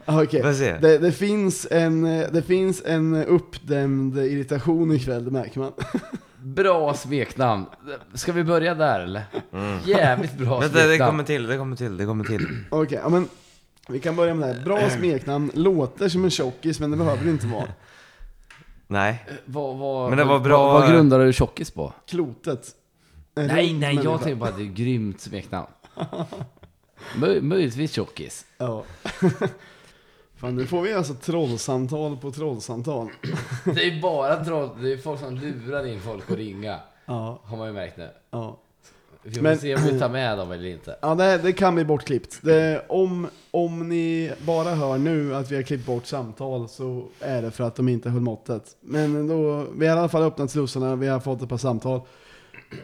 Okej, det, det, finns en, det finns en uppdämd irritation ikväll, det märker man. Bra smeknamn. Ska vi börja där eller? Jävligt bra Mm. Vänta, det smeknamn. kommer till, det kommer till, det kommer till. Okej, ja, men vi kan börja med det här. Bra smeknamn, låter som en tjockis men det behöver det inte vara. Nej. Vad, vad, Men det var bra- Vad, vad grundar du tjockis på? Klotet. En Nej, rund nej, människa. jag tänkte bara att det är grymt smeknamn. Möj, möjligtvis tjockis. Ja. Fan, nu får vi alltså trollsamtal på trollsamtal. Det är bara troll, det är folk som lurar in folk att ringa. Ja, Har man ju märkt nu. ja. Vi får Men- se om vi tar med dem eller inte. Ja, det, det kan bli bortklippt. Det, om, om ni bara hör nu att vi har klippt bort samtal så är det för att de inte höll måttet. Men då, vi har i alla fall öppnat slussarna, vi har fått ett par samtal.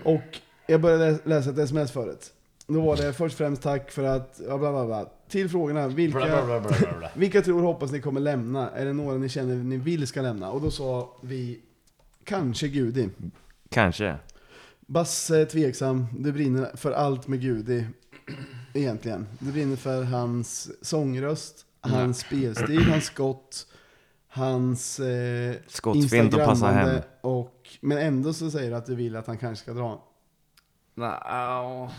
Och jag började läsa ett sms förut. Då var det först och främst tack för att, ja, bla bla bla. Till frågorna, vilka, Bla, bla, bla, bla, bla, bla. vilka tror och hoppas ni kommer lämna? Är det några ni känner ni vill ska lämna? Och då sa vi, kanske Gudi. Kanske. Basse är tveksam, du brinner för allt med Gudi. Egentligen. Det brinner för hans sångröst, hans spelstil, hans skott, hans eh, Skottfint att passa hem. Och, men ändå så säger du att du vill att han kanske ska dra. Nej, ja.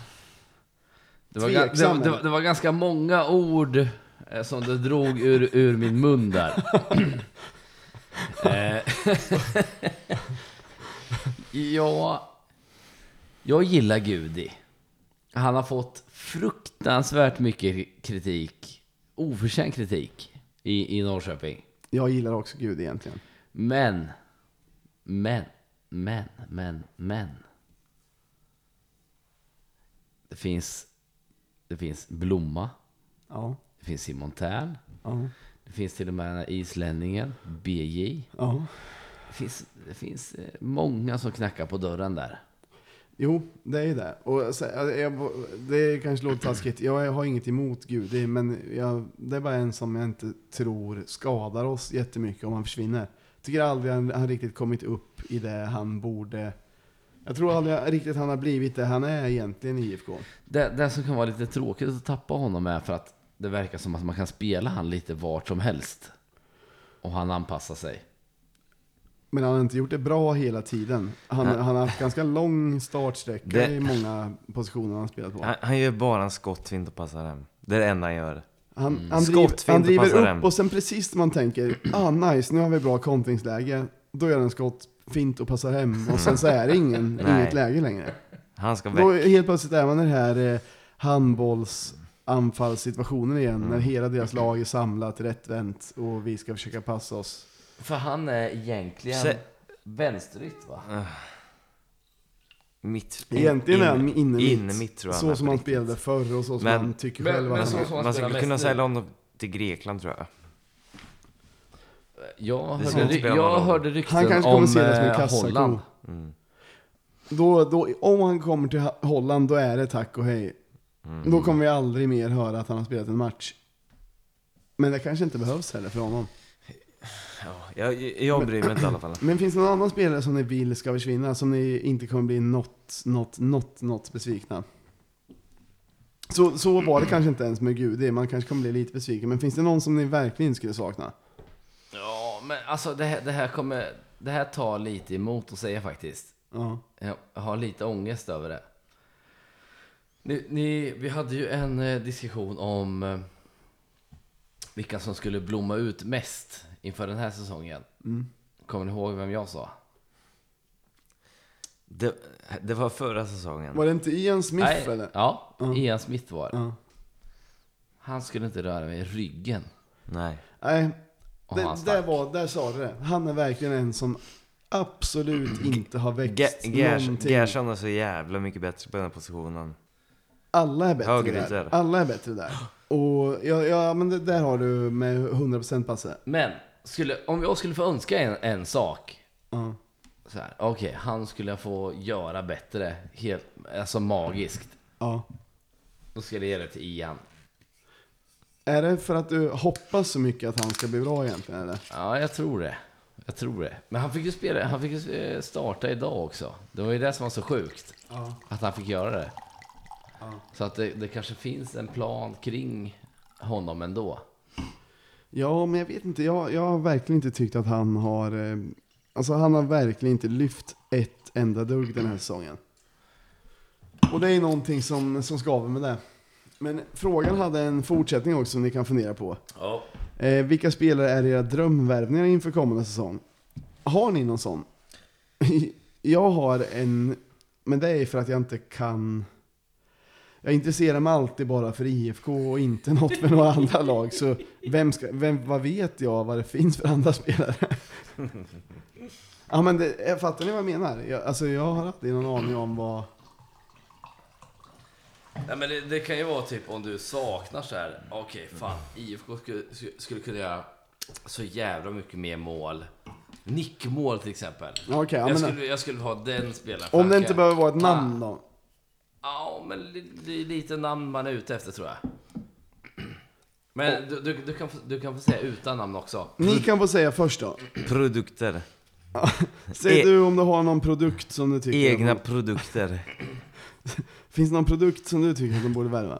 det, var, ga- Tveksam, det, det, eller? det var ganska många ord eh, som du drog ur, ur min mun där. Eh, ja, jag gillar Gudi. Han har fått fruktansvärt mycket kritik, oförtjänt kritik, i, i Norrköping. Jag gillar också Gud egentligen. Men, men, men, men, men. Det finns, det finns Blomma, Ja, det finns Simon Tern, ja, det finns till och med den här islänningen, BJ. ja. Det finns, det finns eh, många som knackar på dörren där. Jo, det är det. Och så, jag, det kanske låter taskigt. Jag har inget emot Gudi, men jag, det är bara en som jag inte tror skadar oss jättemycket om han försvinner. Tycker aldrig han han riktigt kommit upp i det han borde. Jag tror aldrig riktigt han har blivit det han är egentligen i IFK. Det, det som kan vara lite tråkigt att tappa honom är för att det verkar som att man kan spela han lite vart som helst. Och han anpassar sig. Men han har inte gjort det bra hela tiden. Han, han har haft ganska lång startsträcka Det- i många positioner han har spelat på. Han, han gör bara en skottfint och passar hem. Det är det enda han gör. Han, Mm. han, driver, Skottfint han driver upp hem. och sen precis när man tänker ah nice, nu har vi bra kontringsläge. Då gör han skott fint och passar hem och sen så är det ingen, inget läge längre. Han ska Då väck. helt plötsligt är man i den här eh, handbollsanfallssituationen igen. Mm. När hela deras lag är samlat, rättvänt och vi ska försöka passa oss. För han är egentligen Se- vänsterytt va? Mitt, Egentligen är han inne inne mitt tror jag Så som han spelade förr och så som Men- han tycker Men- själv men så- han så- han Man skulle kunna sälja honom till Grekland tror jag. Jag hörde, jag hörde rykten Han kanske kommer om se det som en eh, kassako. Holland. Mm. Då, då, om han kommer till Holland, då är det tack och hej. Mm. Då kommer vi aldrig mer höra att han har spelat en match. Men det kanske inte behövs heller för honom. Ja, jag, jag bryr mig inte i alla fall. Men finns det någon annan spelare som ni vill ska försvinna, som ni inte kommer bli något, något, något, något besvikna? Så, så var det kanske inte ens med Gudi, man kanske kommer bli lite besviken. Men finns det någon som ni verkligen skulle sakna? Ja, men alltså det här, det här kommer... Det här tar lite emot att säga faktiskt. Ja. Jag har lite ångest över det. Ni, ni, vi hade ju en eh, diskussion om eh, vilka som skulle blomma ut mest inför den här säsongen. Mm. Kommer ni ihåg vem jag sa? Det, det var förra säsongen. Var det inte Ian Smith eller? Ja, Ja. Ian Smith var det. Ja. Han skulle inte röra mig i ryggen. Nej. Nej, det, han där, stack. var, där sa du det. Han är verkligen en som absolut inte har växt någonting. Gerson är så jävla mycket bättre på den här positionen. Alla är bättre Högerytter. där. Alla är bättre där. Och ja, ja men det, där har du med 100% Passe. Men, skulle, om jag skulle få önska en, en sak. Så här, okej, han skulle jag få göra bättre, helt, alltså magiskt. ja. Då skulle jag ge det till Ian. Är det för att du hoppas så mycket att han ska bli bra egentligen eller? Ja, jag tror det. Jag tror det. Men han fick ju spela, han fick ju eh, starta idag också. Det var ju det som var så sjukt. Ja. Att han fick göra det. Ja. Så att det, det kanske finns en plan kring honom ändå. Ja, men jag vet inte. Jag, jag har verkligen inte tyckt att han har... Eh, alltså han har verkligen inte lyft ett enda dugg den här säsongen. Och det är någonting som, som skaver med det. Men frågan hade en fortsättning också som ni kan fundera på. Ja. Eh, vilka spelare är era drömvärvningar inför kommande säsong? Har ni någon sån? Jag har en, men det är för att jag inte kan... Jag intresserar mig alltid bara för IFK och inte något för några andra lag. Så vem ska, vem, vad vet jag vad det finns för andra spelare? Ja men det, fattar ni vad jag menar? Jag, alltså jag har aldrig någon aning om vad... Nej, men det, det kan ju vara typ om du saknar så här. okej fan, IFK skulle, skulle kunna göra så jävla mycket mer mål. Nickmål till exempel. Ja, jag, men, skulle, jag skulle ha den spelaren. om det inte behöver vara ett namn då? Ja, men det är lite namn man är ute efter tror jag. Men du, du, du, kan, få- du kan få säga utan namn också. Ni kan få säga först då. Produkter. Säg E- du om du har någon produkt som du tycker... Egna produkter. Finns det någon produkt som du tycker att de borde värva?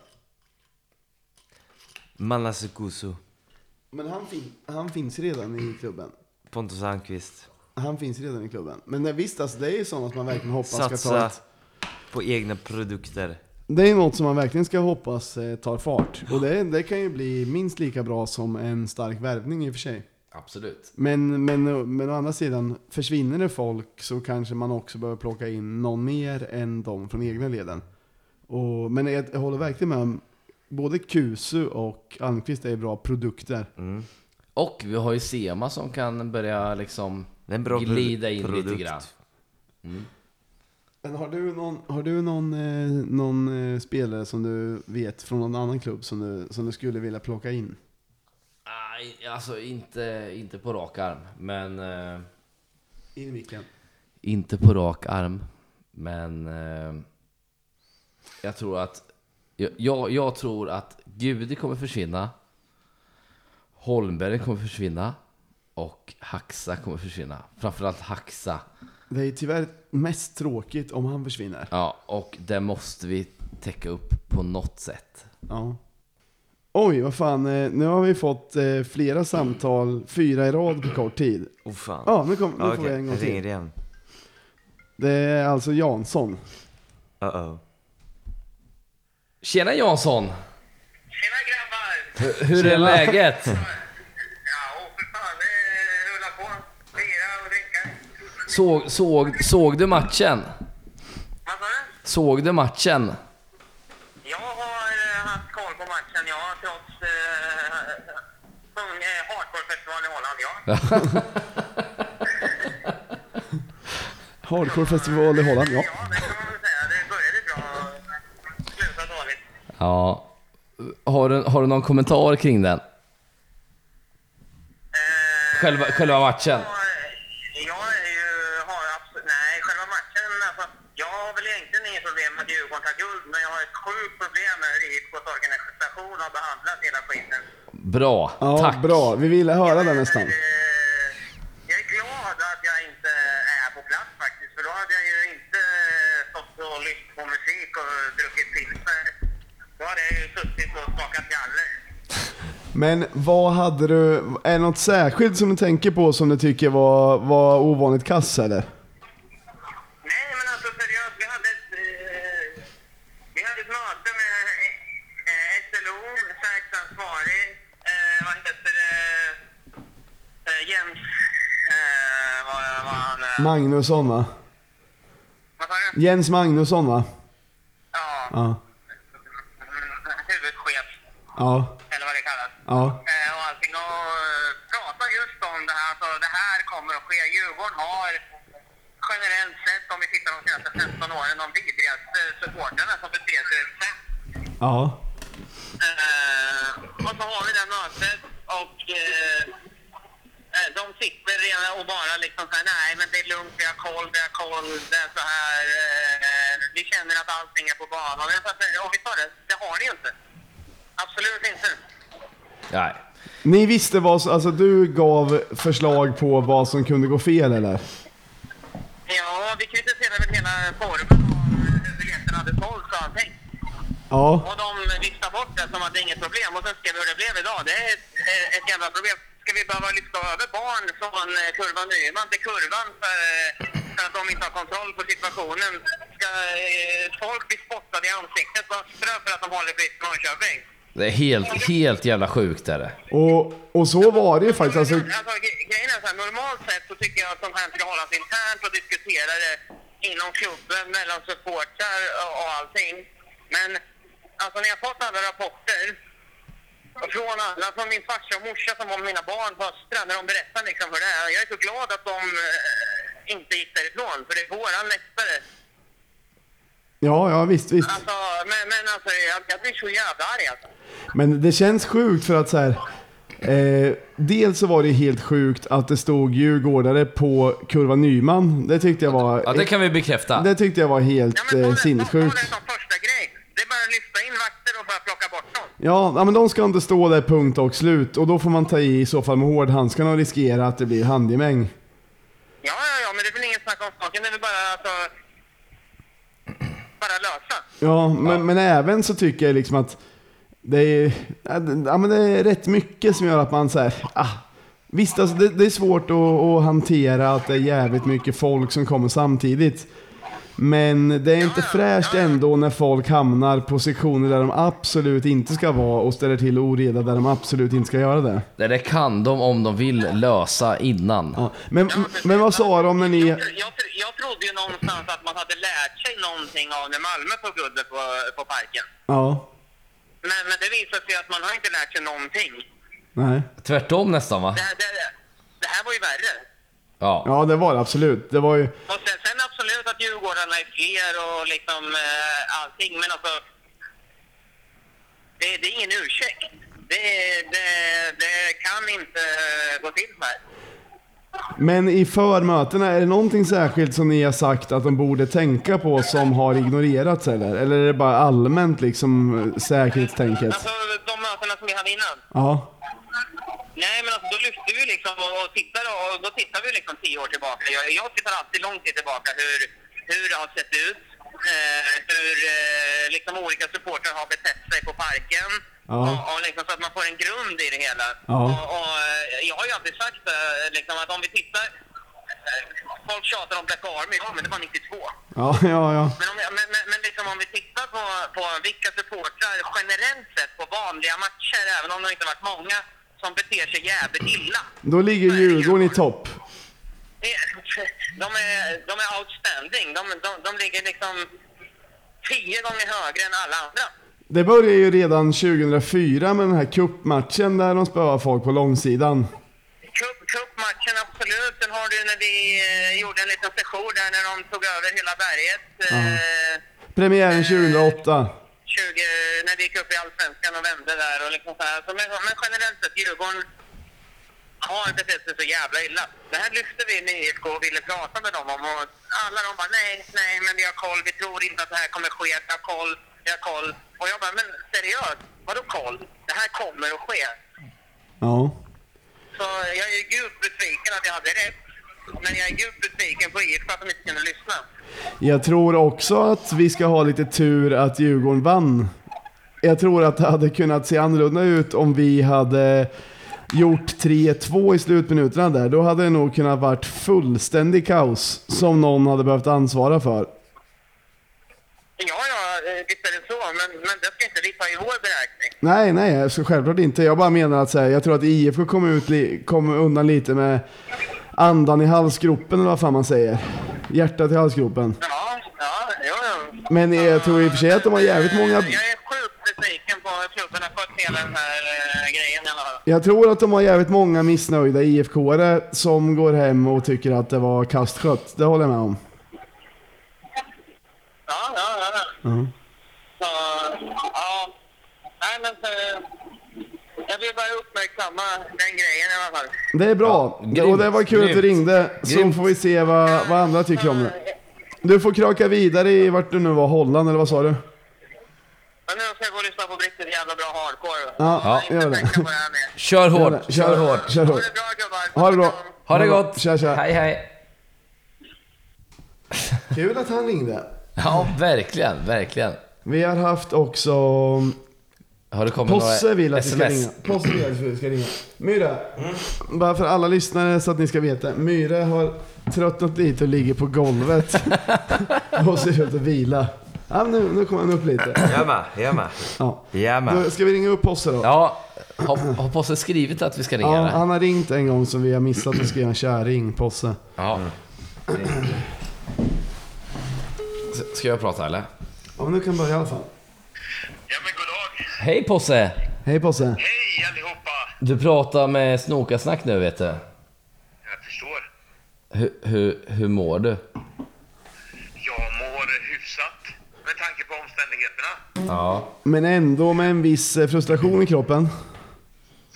Manasse Kusu. Men han, fin- han finns redan i klubben. Pontus Almqvist. Han finns redan i klubben. Men det, visst, alltså, det är ju sådana som man verkligen hoppas ska ta Satsa ett... på egna produkter. Det är något som man verkligen ska hoppas eh, tar fart. Och det, det kan ju bli minst lika bra som en stark värvning i och för sig. Absolut. Men, men, men å andra sidan, försvinner det folk så kanske man också behöver plocka in någon mer än de från egna leden. Och, men jag, jag håller verkligen med om, både Kusu och Almqvist är bra produkter. Mm. Och vi har ju Sema som kan börja liksom Det är en bra glida in produkt. lite grann. Mm. Men har du någon, har du någon, eh, någon eh, spelare som du vet från någon annan klubb som du, som du skulle vilja plocka in? Nej, alltså inte, inte på rak arm. Men... Eh, In i micken. inte på rak arm. Men... Eh, jag tror att... Jag, jag, jag tror att Gudi kommer försvinna. Holmberg kommer försvinna. Och Haxa kommer försvinna. Framförallt Haxa. Det är tyvärr mest tråkigt om han försvinner. Ja, och det måste vi täcka upp på något sätt. Ja. Oj, vad fan. eh, Nu har vi fått eh, flera samtal, fyra i rad på kort tid. Oh fan. Ja, nu, kom, nu Ja, får vi en gång till. igen. Det är alltså Jansson. Uh-oh. Tjena Jansson! Tjena grabbar! Hur, hur är läget? Ja, åh för fan, det rullar på. Bira och dricka. Såg, såg, såg du matchen? Vad sa du? Såg du matchen? Jag har eh, haft koll på matchen, ja, trots eh, eh, Hardcore-festivalen i Holland, ja. Hardcore festival i Holland, ja. Ja, det kan man väl säga. Det började bra och slutade dåligt. Ja. Har du, har du någon kommentar kring den? Eh, Själva, själva matchen? Jag, jag är ju, har absolut, nej, själva matchen, alltså, jag har väl egentligen inget problem med att Djurgården tar guld, men jag har ett sjukt problem med hur IFKs organisation har behandlat hela skiten. Bra, Ja, tack. bra. Vi ville höra det nästan. Eh, Jag är glad att jag inte är på plats faktiskt, för då hade jag ju inte stått och lyssnat på musik och druckit pilsner. Då hade jag ju suttit och skakat galler. Men vad hade du, är det något särskilt som du tänker på som du tycker var, var ovanligt kass eller? Nej, men alltså seriöst, vi hade ett, eh, vi hade ett möte med eh, SLO, säkerhetsansvarig, eh, vad heter det, eh, Jens, eh, vad, vad han är. Magnusson va? Vad sa du? Jens Magnusson va? Ja, Ja. huvudchef, Ja. eller vad det kallas. Ja. Eh, och allting och eh, prata just om det här. Alltså, det här kommer att ske. Djurgården har generellt sett, om vi tittar de senaste 15 åren, de vidrigaste supportrarna som beter sig sätt. Ja. Eh, och så har vi det mötet och eh, de sitter redan och bara liksom såhär, nej men det är lugnt, vi har koll, vi har koll, det är så här, eh, vi känner att allting är på banan. Och sa, och vi sa det, det har ni ju inte. Absolut inte. Nej. Ni visste vad, som- alltså du gav förslag på vad som kunde gå fel eller? Ja, vi kritiserade väl hela formen och hur biljetterna hade sålts och allting. Ja. Och de viftade bort det som att det är inget problem. Och sen skrev vi hur det blev idag. Det är ett, ett jävla problem. Ska vi behöva lyfta över barn från eh, kurvan Nyman till kurvan för, eh, för att de inte har kontroll på situationen? Ska eh, folk bli spottade i ansiktet på Östra för att de håller fritt i Norrköping? Det är helt, helt jävla sjukt är det. Och, och så var det ju faktiskt. Alltså, Alltså, gre- grejen är så här, normalt sett så tycker jag att sånt här ska hållas internt och diskutera det inom klubben, mellan supportrar och, och allting. Men alltså när jag fått alla rapporter från alla, från min farsa och morsa som var mina barn på Östra, när de berättar liksom hur det är. Jag är så glad att de eh, inte gick därifrån, för det är våran läktare. ja, ja visst, visst. Alltså, men, men alltså, jag, jag blir så jävla arg alltså. Men det känns sjukt för att så här. Eh, dels så var det helt sjukt att det stod djurgårdare på kurva Nyman. Det tyckte jag var, Ja, det kan vi bekräfta. det tyckte jag var helt Ja, men eh, det, sinnessjukt. det som första grej. Det är bara att lyfta in vakter och bara plocka bort dem. Ja, ja, men de ska inte stå där punkt och slut. Och då får man ta i i så fall med hårdhandskarna och riskera att det blir handgemäng. Ja, ja, ja, men det är väl inget snack om saken. Det är väl bara alltså... bara lösa. Ja, men, men även så tycker jag liksom att det är, ja, men det är rätt mycket som gör att man säger ah, Visst, alltså det, det är svårt att, att hantera att det är jävligt mycket folk som kommer samtidigt. Men det är inte fräscht ändå när folk hamnar på sektioner där de absolut inte ska vara och ställer till oreda där de absolut inte ska göra det. Det där kan de om de vill lösa innan. Ja. Men, men vad sa de när ni... Jag, jag, jag trodde ju någonstans att man hade lärt sig någonting av när Malmö tog guldet på, på Parken. Ja, Men, men det visar sig att man har inte lärt sig någonting. nej. Tvärtom nästan va? Det, här- det, det här var ju värre. Ja. Ja, det var det absolut. Det var ju... Och sen, sen absolut att Djurgårdarna är fler och liksom eh, allting, men alltså... Det, det är ingen ursäkt. Det, det, det kan inte gå till så här. Men i förmötena, är det någonting särskilt som ni har sagt att de borde tänka på som har ignorerats eller? Eller är det bara allmänt liksom säkerhetstänket? Alltså de mötena som vi hade innan. Ja. Nej, men alltså, då lyfter vi liksom och, tittar och då tittar vi liksom tio år tillbaka. Jag, jag tittar alltid långt tillbaka hur, hur det har sett ut. Eh, hur eh, liksom olika supportrar har betett sig på parken. Ja. Och, och liksom, så att man får en grund i det hela. Ja. Och, och, eh, jag har ju alltid sagt eh, liksom, att om vi tittar... eh, Folk tjatar om Black Army, ja men det var 92. Ja, ja, ja. Men, om, men, men, men liksom om vi tittar på, på vilka supportrar generellt sett på vanliga matcher, även om det inte varit många, som beter sig jävligt illa. Då ligger Djurgården i topp. De är, de är outstanding. De, de, de ligger liksom tio gånger högre än alla andra. Det började ju redan 2004 med den här cupmatchen där de spöade folk på långsidan. Cup, cupmatchen, absolut. Sen har du när vi eh, gjorde en liten session där när de tog över hela berget. Eh, Premiären 2008. 20, när vi gick upp i Allsvenskan och vände där och liksom så här. Så, men, men generellt sett, Djurgården har betett sig så jävla illa. Det här lyfte vi med IFK och ville prata med dem om och alla de bara nej, nej, men vi har koll, vi tror inte att det här kommer ske, vi har koll, vi har koll. Och jag bara, men seriöst, vadå koll? Det här kommer att ske. Ja. Så jag är djupt besviken att jag hade rätt. Men jag är djupt besviken på IFK att de inte kunde lyssna. Jag tror också att vi ska ha lite tur att Djurgården vann. Jag tror att det hade kunnat se annorlunda ut om vi hade gjort 3-2 i slutminuterna där. Då hade det nog kunnat varit fullständig kaos som någon hade behövt ansvara för. Ja, ja, eh, visst är det så, men, men det ska inte ta i vår beräkning. Nej, nej, så självklart inte. Jag bara menar att säga, jag tror att IFK kom, ut kom undan lite med andan i halsgropen eller vad fan man säger. Hjärtat i halsgropen. Ja, ja, jo, jo. Men jag tror i och för sig att de har jävligt många... Jag är sjukt besviken på hur klubben har skött hela den här eh, grejen i alla fall. Jag tror att de har jävligt många missnöjda IFK-are som går hem och tycker att det var kastskött. Det håller jag med om. Ja, ja, ja. ja. Ja. Så, ja. Nej, men så, jag vill bara uppmärksamma den grejen i alla fall. Det är bra. Ja, grymt, och det var kul att du grymt. ringde. Så Grymt. får vi se vad, vad andra tycker om det. Du får kraka vidare i vart du nu var, Holland eller vad sa du? Men nu ska jag gå och lyssna på riktigt jävla bra hardcore. Ja, är gör det. Kör Gör hårt, det. kör hårt. Kör Ha hårt. det bra gubbar. Ha det bra. Ha det gott. Tja, tja. Hej hej. Kul att han ringde. Ja, verkligen, verkligen. Vi har haft också... Har det kommit Posse vill att vi ska sms? ringa. Posse vill att vi ska ringa. Myra. Bara för alla lyssnare så att ni ska veta. Myra har tröttnat lite och ligger på golvet. och ser ut att vila. Ja, nu, nu kommer han upp lite. Jag med, jag med. Ja. Jag med. Då ska vi ringa upp Posse då? Ja, har, har Posse skrivit att vi ska ringa Ja, eller? han har ringt en gång som vi har missat och skrev en kärring, Posse. Ja. S- Ska jag prata eller? Ja, nu kan börja i alla fall. Ja, men god dag. Hej Posse! Hej Posse. Hej allihopa. Du pratar med Snokasnack nu vet du. Jag förstår. Hur, hur, hur mår du? Jag mår hyfsat med tanke på omständigheterna. Ja. Men ändå med en viss eh, frustration i kroppen.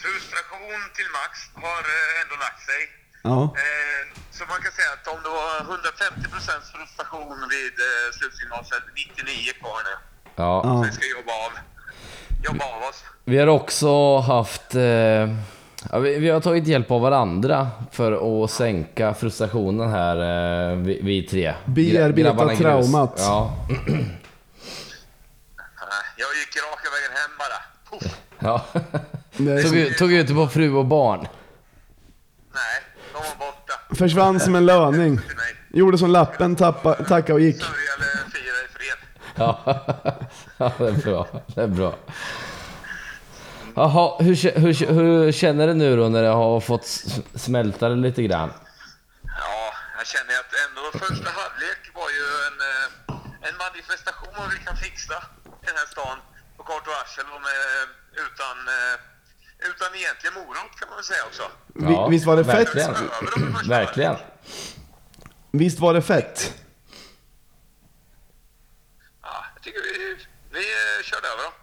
Frustration till max har eh, ändå lagt sig. Ja. Eh, Så man kan säga att om det var 150% frustration vid slutsignal så är det 99 kvar nu. ja. Vi ska jobba av, jobba av oss. Vi har också haft... Eh, vi, vi, har tagit hjälp av varandra för att sänka frustrationen här, eh, vi, vi tre. Bearbeta traumat. Ja. Eh, jag gick raka vägen hem bara. Ja. tog, tog ut på fru och barn. Nej, de var borta. Försvann som en löning. Gjorde som lappen, tappa, tacka och gick. Ja, det är bra. Det är bra. Jaha, hur, hur, hur känner du nu då när det har fått smälta det lite grann? Ja, jag känner att ändå första halvlek var ju en, eh, en manifestation av vad vi kan fixa i den här stan på kort varsel och med, utan, eh, utan egentlig morot kan man väl säga också. Vi- visst var det fett? verkligen. Verkligen. Visst var det fett? Ja, jag tycker vi, vi eh, körde över dem.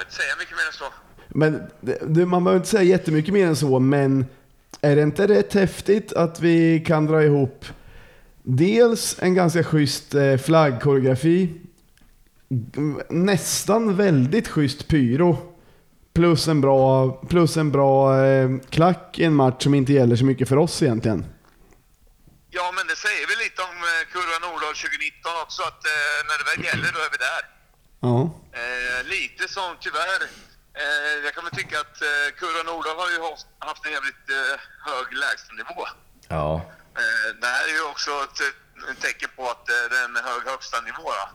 Behöver inte säga mycket mer än så. Men det- man behöver inte säga jättemycket mer än så, men är det inte rätt häftigt att vi kan dra ihop dels en ganska schysst eh, flaggkoreografi, nästan väldigt schysst pyro, plus en bra, plus en bra eh, klack i en match som inte gäller så mycket för oss egentligen. Ja, men det säger väl lite om eh, Kurva Nordahl 2019 också, att när det väl gäller, då är vi där. Ja. Eh, lite som tyvärr, eh, jag kan väl tycka att eh, Kurva Nordahl har ju haft, haft en jävligt eh, hög lägstanivå. Ja. Eh, det här är ju också ett, ett tecken på att eh, det är en hög högsta nivå. Då.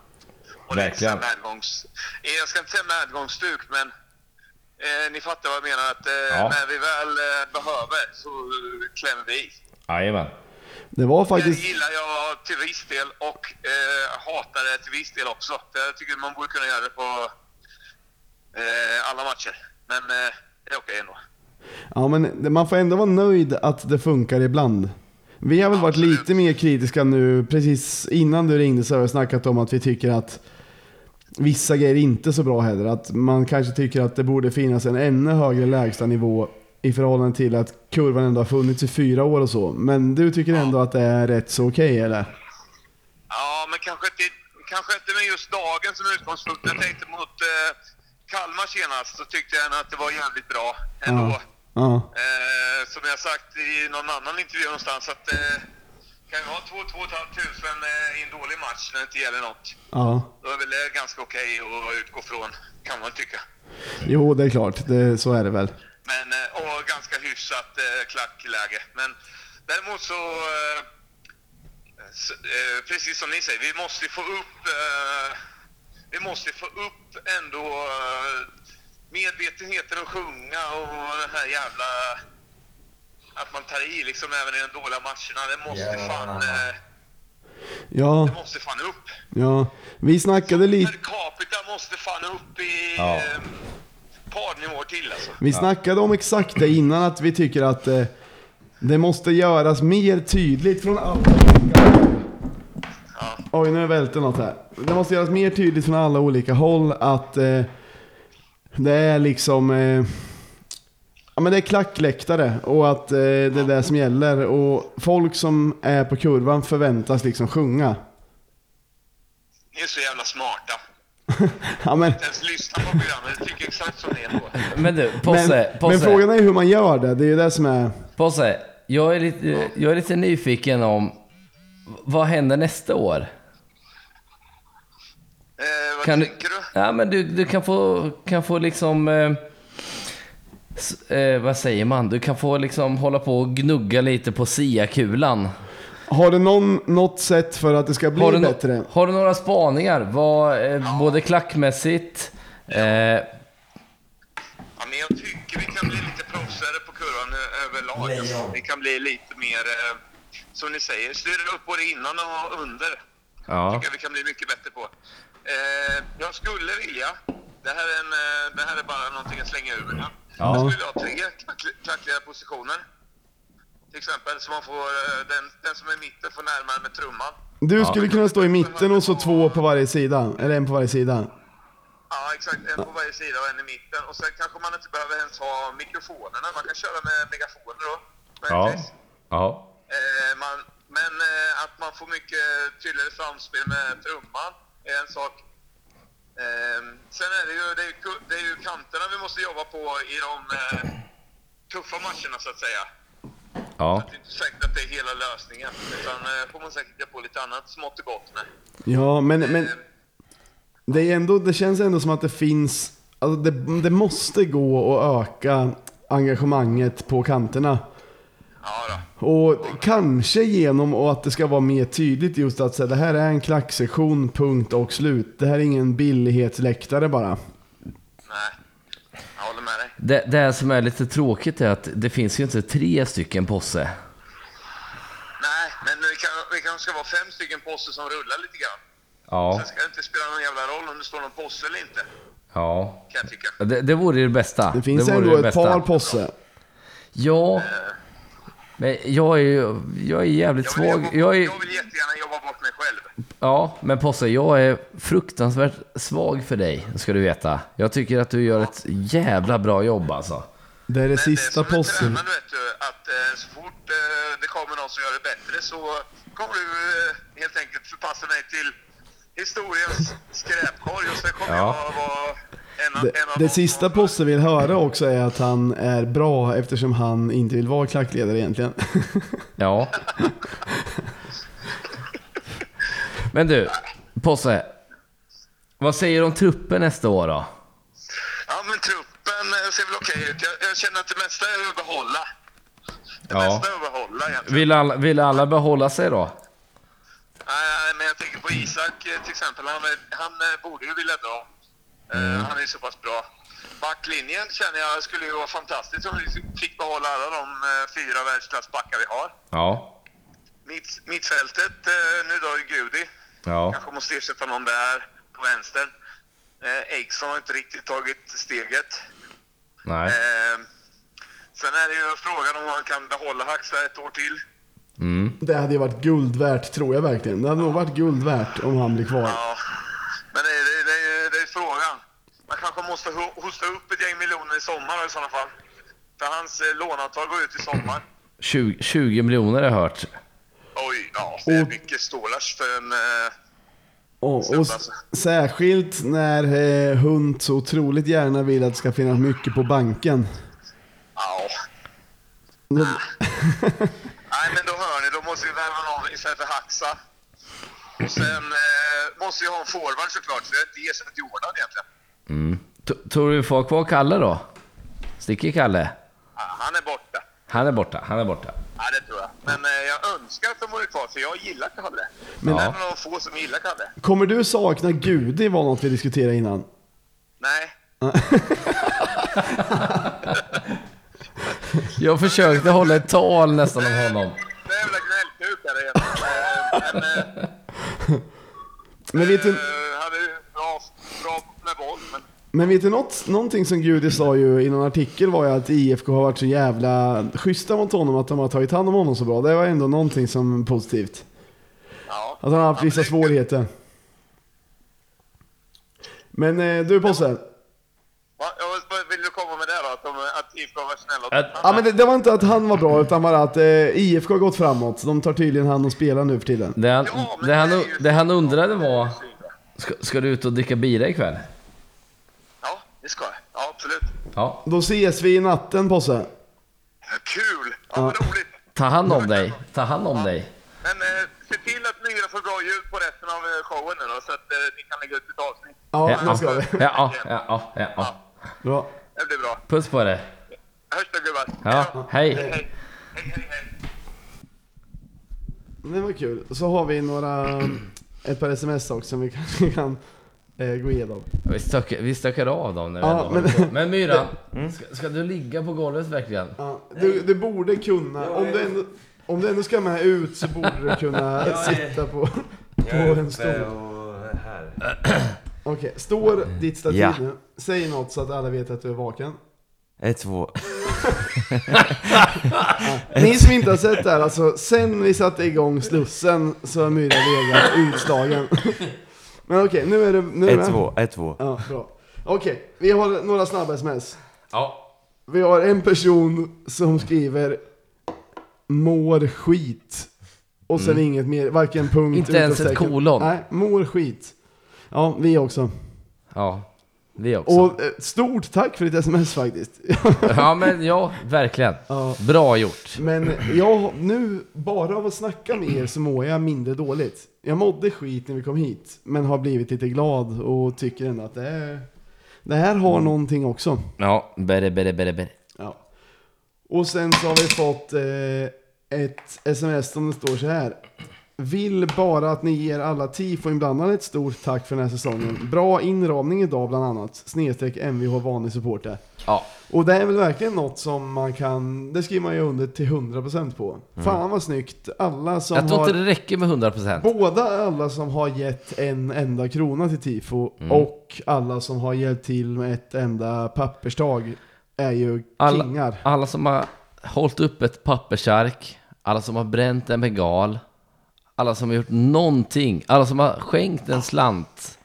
Och Verkligen. medgångs, eh, jag ska inte säga medgångsstuk, men eh, ni fattar vad jag menar. Att eh, Ja. när vi väl eh, behöver så klämmer vi i. Jajamän. Det var Det faktiskt... gillar jag till viss del och eh, hatar det till viss del också. Jag tycker man borde kunna göra det på eh, alla matcher. Men eh, det är okej ändå. Ja, men det- man får ändå vara nöjd att det funkar ibland. Vi har väl varit Absolut. lite mer kritiska nu. Precis innan du ringde så har vi snackat om att vi tycker att vissa grejer inte är så bra heller. Att man kanske tycker att det borde finnas en ännu högre lägstanivå i förhållande till att kurvan ändå har funnits i fyra år och så. Men du tycker ändå att det är rätt så okej eller? Ja, men kanske inte, kanske inte med just dagen som utgångspunkt. Jag tänkte mot eh, Kalmar senast så tyckte jag att det var jävligt bra ändå. Ja. Ja. Eh, som jag sagt i någon annan intervju någonstans att eh, kan vi ha 2 2 500 eh, i en dålig match när det inte gäller något. ja. Då är väl det ganska okej att utgå från, kan man tycka. Jo, det är klart. Det, så är det väl. Men, eh, och ganska hyfsat eh, klackläge. Men däremot så, eh, precis som ni säger, vi måste få upp, vi måste få upp ändå medvetenheten att sjunga och den här jävla, att man tar i liksom även i de dåliga matcherna. Det måste fan, eh, Ja, det måste fan upp. ja. Vi snackade lite... Per capita måste fan upp i Ja. Par nivåer till alltså. Vi snackade om exakt det innan, att vi tycker att eh, det måste göras mer tydligt från alla olika håll. Oj, nu välte något här. Det måste göras mer tydligt från alla olika håll att eh, det är liksom... Eh, ja men det är klackläktare och att eh, det är det som gäller. Och folk som är på kurvan förväntas liksom sjunga. Ni är så jävla smarta. Ja, men, Inte ens lyssna på programmet, jag tycker exakt som det är ändå. Men du, men, Posse, men Posse, frågan är hur man gör det. Det är ju det som är... Posse. Jag är, lite, jag är lite nyfiken om vad händer nästa år? Eh, vad Kan du, tänker du? ja, men du, du kan få, kan få liksom... Eh, eh, vad säger man? Du kan få liksom hålla på och gnugga lite på SIA-kulan. Har du någon, något sätt för att det ska bli Har du, no- bättre? har du några spaningar? Vad, eh, Både klackmässigt... Eh, Ja, men jag tycker vi kan bli lite proffsigare på kurvan ö- överlag. Alltså. Vi kan bli lite mer, eh, som ni säger, styra upp både innan och under. ja. tycker jag vi kan bli mycket bättre på. Eh, jag skulle vilja, det här, är en, eh, det här är bara någonting jag slänger ur mig. Ja. Jag skulle ha tre klack- klackliga positioner. Till exempel, så man får, eh, den, den som är i mitten får närmare med trumman. Du skulle kunna stå i mitten och så två på varje sida. Eller en på varje sida. Ja, exakt. En på varje sida och en i mitten. Och sen kanske man inte behöver ens ha mikrofonerna. Man kan köra med megafoner då. Ja. möjligtvis. ja. Eh, man, men eh, att man får mycket tydligare samspel med trumman är en sak. Eh, sen är det ju, det är, ju ku- det är ju kanterna vi måste jobba på i de eh, tuffa matcherna så att säga. Ja. Det är inte säkert att det är hela lösningen. Utan eh, får man säkert göra på lite annat smått och gott med. Ja, men, men Eh, det, är ändå, det känns ändå som att det finns Alltså det, det måste gå att öka engagemanget på kanterna. Ja då. Och kanske genom att det ska vara mer tydligt just att säga, det här är en klacksektion, punkt och slut. Det här är ingen billighetsläktare bara. Nej, jag håller med dig. Det, det som är lite tråkigt är att det finns ju inte tre stycken Posse. Nej, men vi, kan, vi kanske ska vara fem stycken poster som rullar lite grann. Ja, Sen ska det inte spela någon jävla roll om det står någon posse eller inte, ja. kan jag tycka. Det, det vore ju det bästa. Det finns vore ändå det ett bästa. par posse. Ja. Men jag är ju jag är jävligt Jag vill, svag. Jag är, jag vill jättegärna jobba bort mig själv. Ja, men Posse, jag är fruktansvärt svag för dig, ska du veta. Jag tycker att du gör ett jävla bra jobb alltså. Det är det Men sista det är som en possen. tränare, vet du, att eh, så fort eh, det kommer någon som gör det bättre så kommer du eh, helt enkelt förpassa mig till historiens skräpkorg och sen kommer Ja. jag vara en, av- Det, en av det de sista Posse vill höra också är att han är bra eftersom han inte vill vara klackledare egentligen. Ja. Men du, Posse. Vad säger du om truppen nästa år då? Ja, men truppen eh, ser väl okej ut. Jag, jag känner att det mesta är att behålla. Det Ja. mesta är att behålla egentligen. Vill alla, vill alla behålla sig då? Nej, men jag tänker på Isak eh, till exempel. Han, är- han eh, borde ju vilja dra. Eh, Han är så pass bra. Backlinjen känner jag skulle ju vara fantastiskt om vi fick behålla alla de eh, fyra världsklassbackar vi har. Ja. Mitt, mittfältet, eh, nu då Gudi. Ja. Kanske måste ersätta någon där på vänster. Eh, Eriksson har inte riktigt tagit steget. Nej. Eh, sen är det ju frågan om man kan behålla Hacksta ett år till. Mm. Det hade ju varit guld värt, tror jag verkligen. Det hade nog varit guld värt om han blir kvar. Ja, men det, det, det, är- det är frågan. Man kanske måste ho- hosta upp ett gäng miljoner i sommar i sådana fall. För hans eh, låneavtal går ut i sommar. 20, 20 miljoner har jag hört. Oj, ja, det är mycket stålars för en... Eh, Och, och s- särskilt när eh, Hunt så otroligt gärna vill att det ska finnas mycket på banken. ja. Nej, men då hör ni, då måste vi värva någon istället för Haxa. Och sen eh, måste vi ha en forward såklart, så jag har inte ersatt Jordan egentligen. Mm. Tror du vi får kvar Kalle då? Sticker Kalle? Ja, han är borta. Han är borta, han är borta. Ja, det tror jag. Men eh, jag önskar att de vore kvar, för jag gillar Kalle. Men-. Jag är en av de få som gillar Kalle. Kommer du sakna Gudi var något vi diskuterade innan. Nej, Jag försökte hålla ett tal nästan om honom. det är jävla gnällkukar. Men, eh, Men vet du, eh, han är bra, bra med boll, men men vet du något, någonting som Gudi sa ju i någon artikel var ju att IFK har varit så jävla schyssta mot honom att de har tagit hand om honom så bra. Det var ändå någonting som positivt. ja. Att han har haft vissa svårigheter. Men eh, du Posse. Ja, vad vill du komma med det då? Att, de, att IFK var snälla Ja men det, det var inte att han var bra utan bara att eh, IFK har gått framåt. De tar tydligen hand om spelare nu för tiden. Det han, Ja, det han, det han undrade var, ska, ska du ut och dricka bira ikväll? Ja, det ska jag. Ja, absolut. Ja. Då ses vi i natten Posse. Ja, Kul! Ja, vad roligt. Ta hand om dig. Ta hand om dig. Men eh, se till att Myra får bra ljud på resten av eh, showen nu då, så att eh, ni kan lägga ut ett avsnitt. Ja, Ja. det ska vi. Ja, ja, ja, ja, ja. Bra. Det blir bra. Puss på dig. Hörs då gubbar. Ja, hej. Hej, hej, hej. hej. Det var kul. Så har vi några, ett par sms också som vi kanske kan eh, gå igenom. Vi stökar, vi stökar av dem när vi Ja, ändå men- håller på. Men Myra, ska, ska du ligga på golvet verkligen? Ja, du, du borde kunna, om du, ändå, om du ändå ska med ut så borde du kunna Jag är- sitta på, på en stol. och här. Okej, står ditt stativ Ja. nu. Säg något så att alla vet att du är vaken. Ett, två. Ni som inte har sett det här, alltså sen vi satte igång Slussen så har Myra legat utslagen. Men okej, nu är det... Nu är det Ett, med. två. Ett, två. Ja, bra. Okej, vi har några snabba sms. Ja. Vi har en person som skriver mår skit. Och sen inget mer, varken punkt Mm. Inte ens ett utropstecken. kolon. Nej, mår skit. Ja, vi också. Ja, vi också. Och eh, stort tack för ditt sms faktiskt. Ja, men ja, verkligen. ja. Bra gjort. Men jag, nu, bara av att snacka med er så mår jag mindre dåligt. Jag mådde skit när vi kom hit, men har blivit lite glad och tycker ändå att det är, Det här har någonting också. Ja, bere, bere, bere, bere. Ja. Och sen så har vi fått eh, ett sms som det står så här. Vill bara att ni ger alla tifo-inblandade ett stort tack för den här säsongen. Bra inramning idag bland annat. Snedstreck MVH vanlig supporter. Ja, Och det är väl verkligen något som man kan, det skriver man ju under till 100% på. Fan vad snyggt. Alla som jag tror har, inte det räcker med 100%. båda alla som har gett en enda krona till tifo och alla som har hjälpt till med ett enda papperstag är ju Alla- kingar. Alla som har hållit upp ett pappersark, alla som har bränt en bengal, alla som har gjort någonting, alla som har skänkt en slant.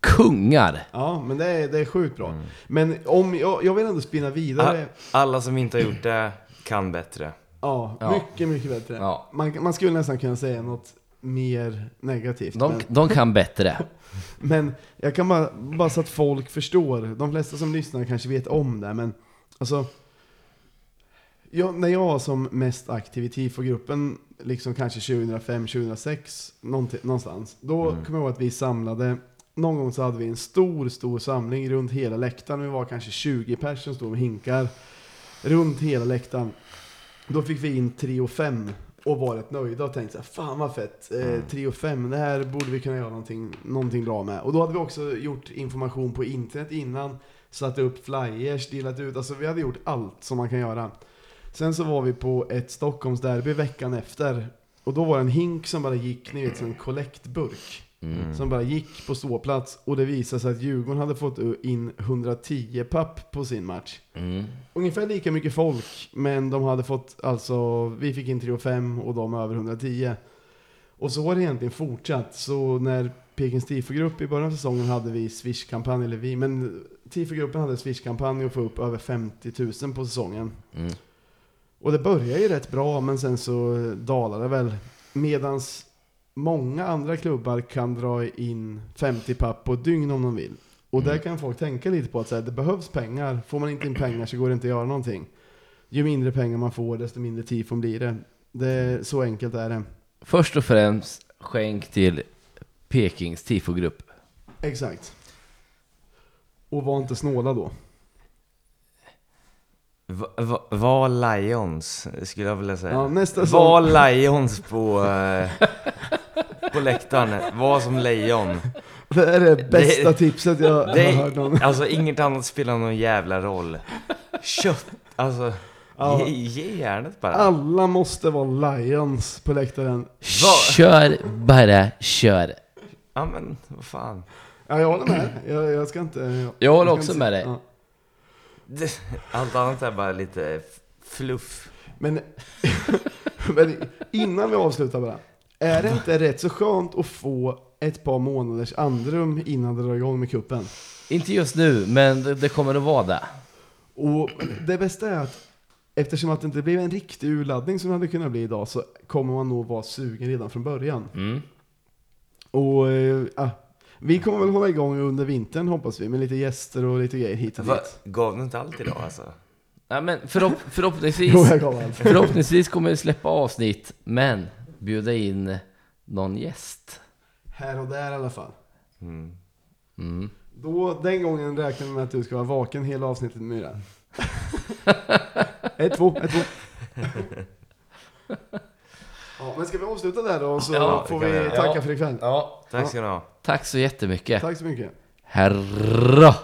Kungar! Ja, men det är, det är sjukt bra. Men om, jag, jag vill ändå spinna vidare. Alla som inte har gjort det kan bättre. Ja, Ja. mycket, mycket bättre. Ja. Man, man skulle nästan kunna säga något mer negativt. De, Men, de kan bättre. men jag kan bara, bara så att folk förstår. De flesta som lyssnar kanske vet om det, men alltså. Jag, när jag var som mest aktiv i TIFO-gruppen, liksom kanske 2005-2006, någonstans. Då kommer jag ihåg att vi samlade, någon gång så hade vi en stor, stor samling runt hela läktaren. Vi var kanske 20 personer som stod med hinkar runt hela läktaren. Då fick vi in Trio 5 och var rätt nöjda och tänkte så här, fan vad fett, eh, Trio 5, det här borde vi kunna göra någonting, någonting bra med. Och då hade vi också gjort information på internet innan, satt upp flyers, delat ut, alltså vi hade gjort allt som man kan göra. Sen så var vi på ett Stockholmsderby veckan efter, och då var det en hink som bara gick, ni vet som en kollektburk. Som bara gick på ståplats och det visade sig att Djurgården hade fått in 110 papp på sin match. Mm. Ungefär lika mycket folk, men de hade fått, alltså, vi fick in 3 och 5 och de över 110. Och så har det egentligen fortsatt, så när Pekings tifogrupp i början av säsongen hade vi Swish-kampanj, eller vi, men tifogruppen hade Swish-kampanj och få upp över 50 000 på säsongen. Mm. Och det började ju rätt bra, men sen så dalade det väl. Medans många andra klubbar kan dra in 50 papp på ett dygn om de vill. Och där kan folk tänka lite på att så här, det behövs pengar. Får man inte in pengar så går det inte att göra någonting. Ju mindre pengar man får, desto mindre tifon blir det. det så enkelt är det. Först och främst skänk till Pekings tifogrupp. Exakt. Och var inte snåla då. Va, va, var Lions, skulle jag vilja säga. Ja, nästa var Lions på, eh, på läktaren. Var som lejon. Det är det bästa Det- tipset jag Det har hört någon. alltså inget annat spelar någon jävla roll. Kött, alltså. Ja. Ge, ge järnet bara. Alla måste vara Lions på läktaren. Kör, bara kör. Ja men, vad fan. Ja, jag håller med. Jag, jag ska inte... Jag håller ska också inte- med dig. Ja. Allt annat är bara lite fluff. Men, men innan vi avslutar bara. Är det inte rätt så skönt att få ett par månaders andrum innan det drar igång med kuppen? Inte just nu, men det, det kommer att vara det. Och det bästa är att eftersom att det inte blev en riktig urladdning som det hade kunnat bli idag så kommer man nog vara sugen redan från början. Mm. Och eh, ja, vi kommer väl hålla igång under vintern hoppas vi med lite gäster och lite grejer hit och Va, dit. gav du inte allt idag alltså? Ja, men förhopp, förhoppningsvis, Jo, jag gav allt. förhoppningsvis kommer vi släppa avsnitt, men bjuda in någon gäst. Här och där i alla fall. Mm. Mm. Då, den gången räknar vi med att du ska vara vaken hela avsnittet Myra. ett, två, ett, två. Ja, men ska vi avsluta där då så Ja, får det kan vi vi göra. tacka Ja. för ikväll. Ja, Tack ska ni ha. tack så jättemycket. Tack så mycket. Herra!